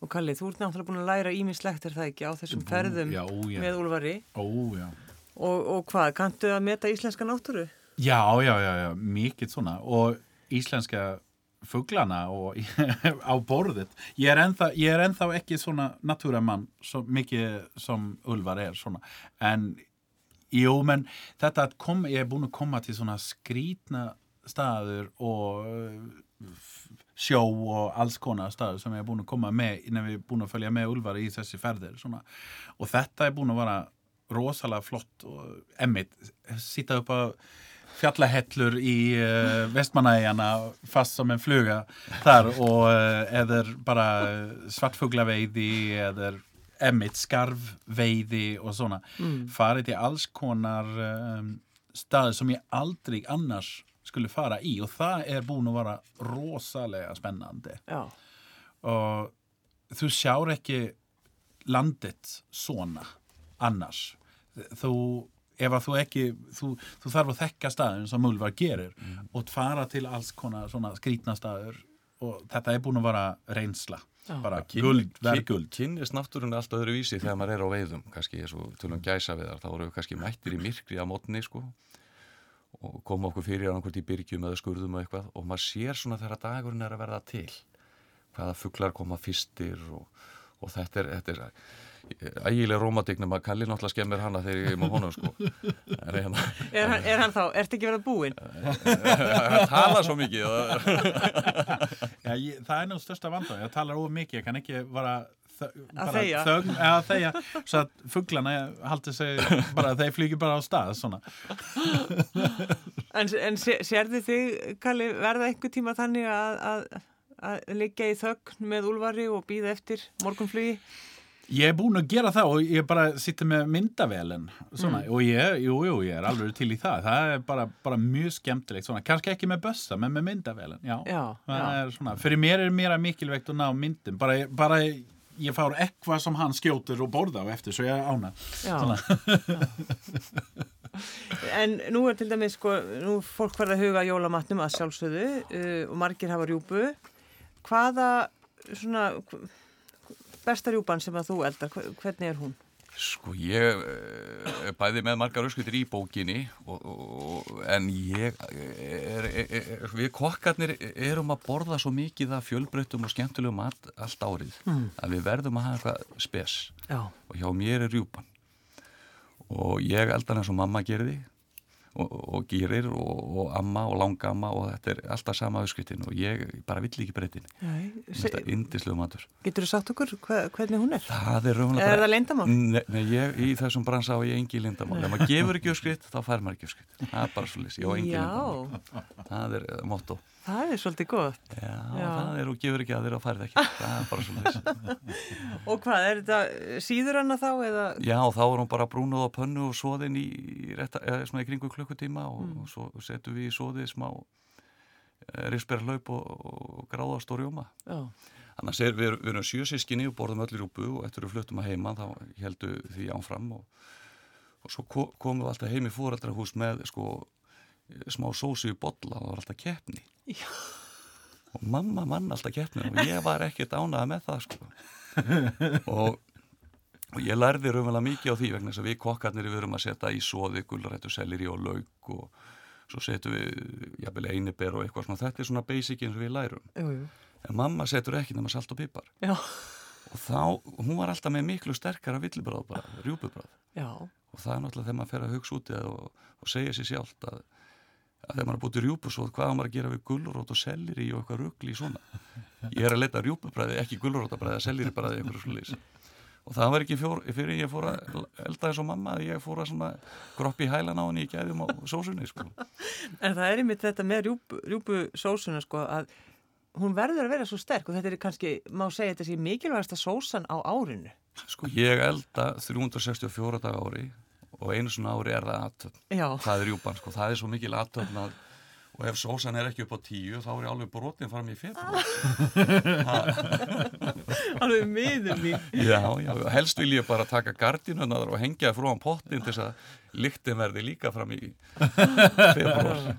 [SPEAKER 1] Og Kalli, þú ert náttúrulega búin að læra ímislegt er það ekki á þessum ferðum
[SPEAKER 8] já, já.
[SPEAKER 1] með Úlfari
[SPEAKER 8] ó já
[SPEAKER 1] og, og hvað, kanntu að meta íslenska náttúru?
[SPEAKER 8] Já, já, já, já, mikið svona og íslenska fuglana og á borðið ég er, ennþá, ég er ennþá ekki svona natúramann svo mikið sem Ulfar er svona en jú, menn þetta að kom, ég er búin að koma til svona skrítna staður og f- sjó og alls konar staður sem ég er búin að koma með innan við erum búin að följa með Ulfar í þessi ferðir svona. og þetta er búin að vera rosalega flott og emmitt, sýta upp á fjallahellur í uh, vestmanægjana fast som en fluga þar og uh, eða bara svartfuglaveiði eða emmitt skarfveiði og svona. Farið til alls konar um, staði sem ég aldrei annars skulle fara í og það er búin að vera rosalega spennandi.
[SPEAKER 1] Já,
[SPEAKER 8] og þú sjár ekki landið svona annars. Þú, ef að þú ekki þú, þú þarf að þekka staðin sem Ulfar gerir og fara til alls konar svona skrítna staður og þetta er búin að vera reynsla
[SPEAKER 1] Já.
[SPEAKER 8] bara guld, verð guld
[SPEAKER 7] Kynnist náttúrunni allt öðru vísi þegar maður er á veiðum kannski eins og tölum gæsa veðar þá voru við kannski mættir í myrkri á mótni sko og koma okkur fyrir annarkvort í byrgjum eða skurðum og eitthvað og maður sér svona þegar dagurinn er að verða til hvaða fuglar koma fyrstir og, og þetta er, þetta er ægilega rómatíknum að Kalli náttúrulega skemmir hana þegar ég er með honum sko en hérna,
[SPEAKER 1] Er hann, er hann þá, ertu ekki verið búinn?
[SPEAKER 7] hann tala svo mikið
[SPEAKER 8] Já, ég, það er nú största vandað, ég talar of mikið, ég kann ekki bara bara
[SPEAKER 1] þegja.
[SPEAKER 8] þögn, eða þegja, svo að fugglana haldi sig, bara þeir flýgi bara á stað, svona.
[SPEAKER 1] En, en sé- sérðu þig, Kalli, verða einhver tíma þannig að, að, að liggja í þögn með úlvari og býða eftir morgunflugi?
[SPEAKER 8] Ég er búin að gera það og ég bara sitter með myndavelen, svona,
[SPEAKER 1] Mm.
[SPEAKER 8] og ég, jú, jú, ég er alveg til í það, það er bara, bara mjög skemmtilegt, svona, kannski ekki með bössa, men með myndavelen, já.
[SPEAKER 1] Já,
[SPEAKER 8] það
[SPEAKER 1] já.
[SPEAKER 8] er svona, fyrir mér er mér mikilvægt að ná myndum, bara, bara ég fár eitthvað sem hann skjótur og borða á eftir, svo ég ána.
[SPEAKER 1] En nú er til dæmis, sko, nú fólk farið að huga jólamatnum að sjálfsögðu uh, og margir hafa rjúpu. Hvaða, svona, besta rjúpan sem að þú eldar, hve- hvernig er hún?
[SPEAKER 7] sko ég eh, er bæði með margar öskutir í bókinni og, og, en ég er, er, er, við kokkarnir erum að borða svo mikið af fjölbreyttum og skemmtilegum mat allt árið að við verðum að hafa eitthvað spes
[SPEAKER 1] Já.
[SPEAKER 7] og hjá mér er rjúpan og ég eldan eins og mamma gerði og, og gerir og, og amma og langamma og þetta er alltaf sama öskritin og ég bara vill ekki breytin þetta er indislu matur.
[SPEAKER 1] Getur þú sagt okkur hva, hvernig hún er?
[SPEAKER 7] það er raunlega
[SPEAKER 1] Er það leyndamál?
[SPEAKER 7] Nei, nei ég, í þessum bransa á ég engi lindamál ef maður gefur ekki öskrit þá fær maður ekki öskrit það er bara svo lýs, ég á engi lindamál það er uh, motto
[SPEAKER 1] það er svolítið gott.
[SPEAKER 7] já,
[SPEAKER 1] Já.
[SPEAKER 7] það er og gefur ekki að þér og færð ekki það er bara svo lýs
[SPEAKER 1] Og hvað, er þetta síður hana þá eða?
[SPEAKER 7] Já, þá er hún bara brúnuð á pönnu og svoðin í, rétta, eða, svona í kringu klukkutíma og, og svo setjum við í svoðið smá risperhlaup og, og gráðast og rjóma.
[SPEAKER 1] Já,
[SPEAKER 7] Annars er við, við erum sjösískinni og borðum öll í rúpu og eftir við fluttum að heima þá heldu því ánfram og, og svo ko- komum við alltaf heim í fóreldrahús með sko smá sósu í bolla og það var alltaf keppni.
[SPEAKER 1] Já.
[SPEAKER 7] Og mamma mann alltaf keppni og ég var ekkert ánað með það sko. og Og ég lærði raunverulega mikið á því vegna þess að við kokkarnir við erum að setja í soði, gulrættu, selir í og lauk og svo setjum við jafnvel einiber og eitthvað svona. Þetta er svona basic eins og við lærum.
[SPEAKER 1] jú, jú.
[SPEAKER 7] En mamma setur ekki nema salt og pipar.
[SPEAKER 1] Já,
[SPEAKER 7] Og þá, hún var alltaf með miklu sterkara villibráð bara, rjúpubráð.
[SPEAKER 1] já,
[SPEAKER 7] Og það er náttúrulega þegar maður fer að hugsa út og, og segja sér sjálft að, að þegar maður er búið til rjúpusóð, hvað maður að gera við gulrót og sellir í og eitthvað ruggli í svona. Ég er að leta rjúpubræði, ekki gulrótabræði, sellir í bræði einhverju slúlís. Og það var ekki fjór, fyrir ég fór að elda eins og mamma að ég fór að svona groppi í hælan á henni í gæðum á sósunni, sko.
[SPEAKER 1] En það er einmitt þetta með rjúpu, rjúpu sósuna sko að hún verður að vera svo sterk og þetta er kannski, má segja þetta sé mikilvægasta sósan á árinu.
[SPEAKER 7] Sko ég elda 364 dag ári og einu svona ári er það aðtöfn.
[SPEAKER 1] Já,
[SPEAKER 7] Það er rjúpan, sko. Það er svo mikil aðtöfn að og ef sósan er ekki upp á tíu þá er ég alveg brotin fram í februar.
[SPEAKER 1] alveg miður mín.
[SPEAKER 7] Já, já, helst vil ég bara taka gardinunar og hengja frá hann pottin til þess að lyktin verði líka fram í februar.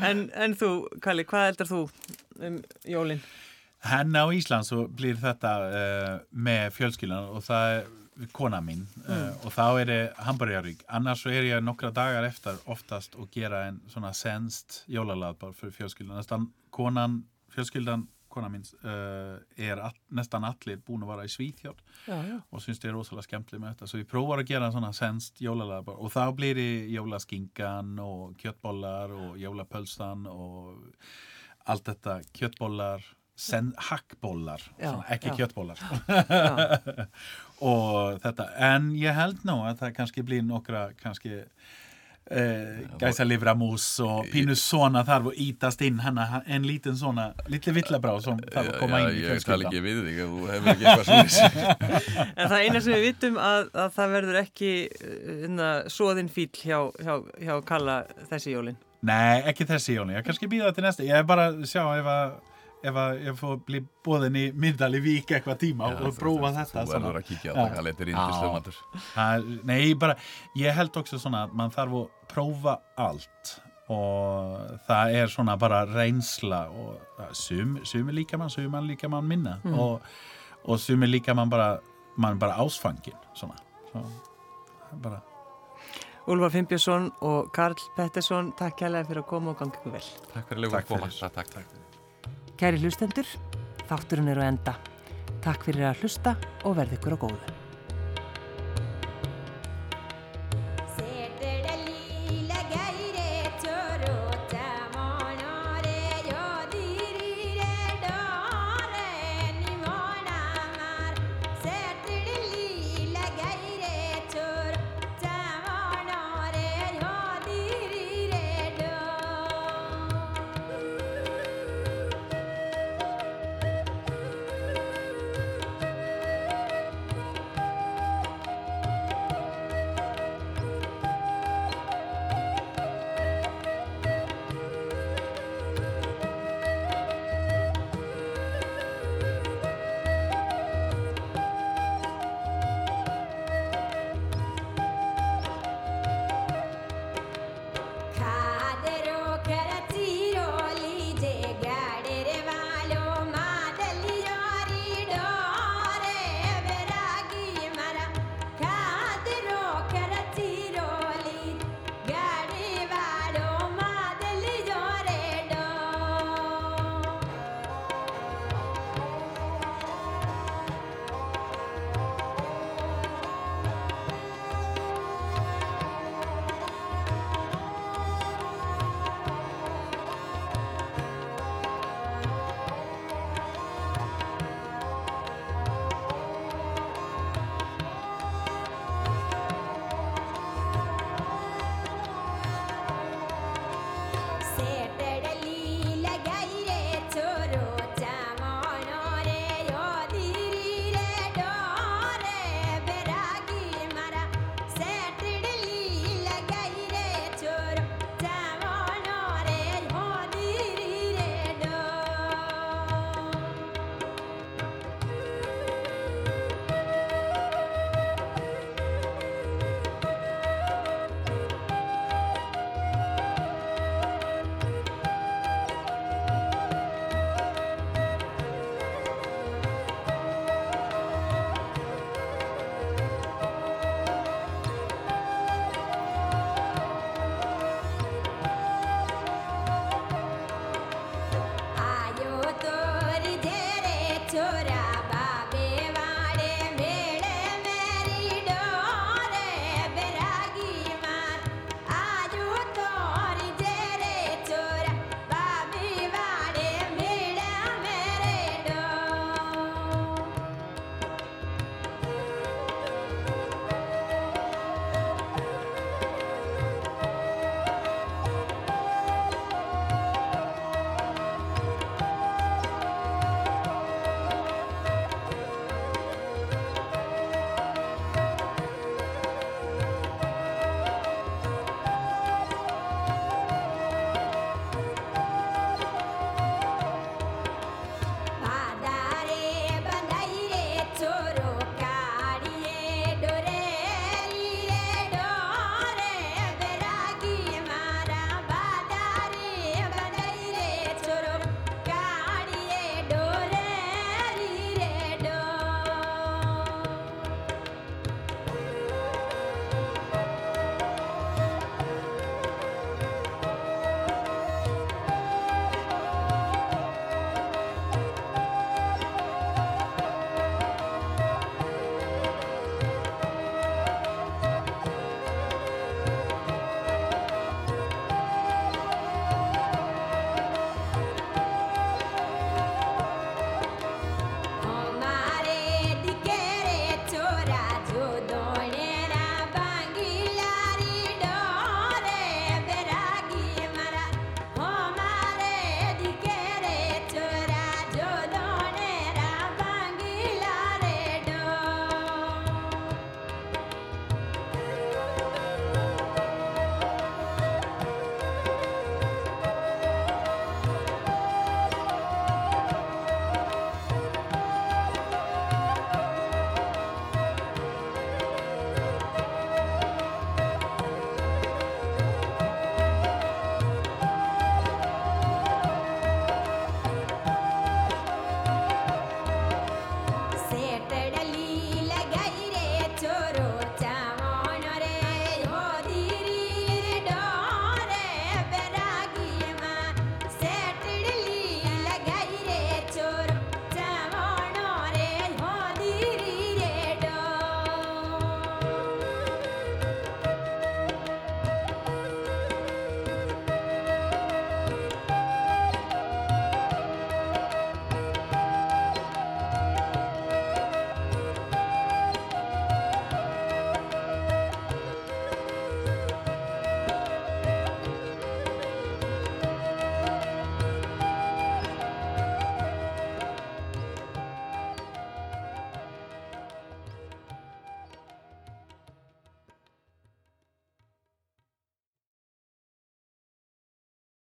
[SPEAKER 1] En, en þú, Kalli, hvað eldar þú um jólinn?
[SPEAKER 8] Henni á Ísland svo blir þetta uh, með fjölskyldan og það er kona mín uh, og þá er ég hamburgarík annars er ég nokkra dagar eftir oftast og gera en svona senst jólalað bara fyrir fjölskyldan. Næstan konan, fjölskyldan kona mín uh, er all, næstan allir búin að vara í
[SPEAKER 1] já.
[SPEAKER 8] og syns ég er rosalega skemmtileg með þetta. Svo ég prófar að gera svona senst jólalað bara, og þá blir ég jólaskingan og kjöttbollar og jólapölsan og allt þetta kjöttbollar sen, hakkbollar,
[SPEAKER 1] Já,
[SPEAKER 8] svona, ekki
[SPEAKER 1] já.
[SPEAKER 8] kjöttbollar
[SPEAKER 1] Já.
[SPEAKER 8] og þetta, en ég held nú að það kannski blir nokkra kannski eh, gæsa livramús og pínu svona þarf að ítast inn hana, en lítinn svona, litli villabrá sem þarf að koma inn í
[SPEAKER 7] ég tala
[SPEAKER 8] fjölskyldan
[SPEAKER 7] ekki við þig ef þú hefur ekki eitthvað svona
[SPEAKER 1] En það eina sem við vitum að, að það verður ekki uh, svoðin fíl hjá, hjá, hjá Kalla þessi jólinn.
[SPEAKER 8] Nei, ekki þessi Jóni, ég kannski býða þetta næsta ég er bara að sjá ef að ef að ég fór bli bóðin í myndali vík eitthvað tíma og prófa þetta
[SPEAKER 7] Þú verður að kíkja á
[SPEAKER 8] Já.
[SPEAKER 7] það, hvað letir índislega matur
[SPEAKER 8] Það, nei, bara, ég held også svona að mann þarf að prófa allt og það er svona bara reynsla og það- sum, sumi líka mann, sumi mann líka mann minna og, og sumi líka mann bara mann bara ásfangin svona. Svo, bara
[SPEAKER 1] Úlfar Fimbjörnsson og Karl Pettersson, takk kærlega fyrir að koma og ganga ykkur vel.
[SPEAKER 7] Takk fyrir að leifa
[SPEAKER 8] Takk
[SPEAKER 7] að koma.
[SPEAKER 8] fyrir.
[SPEAKER 1] Kæri hlustendur, þátturinn er á enda. Takk fyrir að hlusta og verð ykkur á góðu.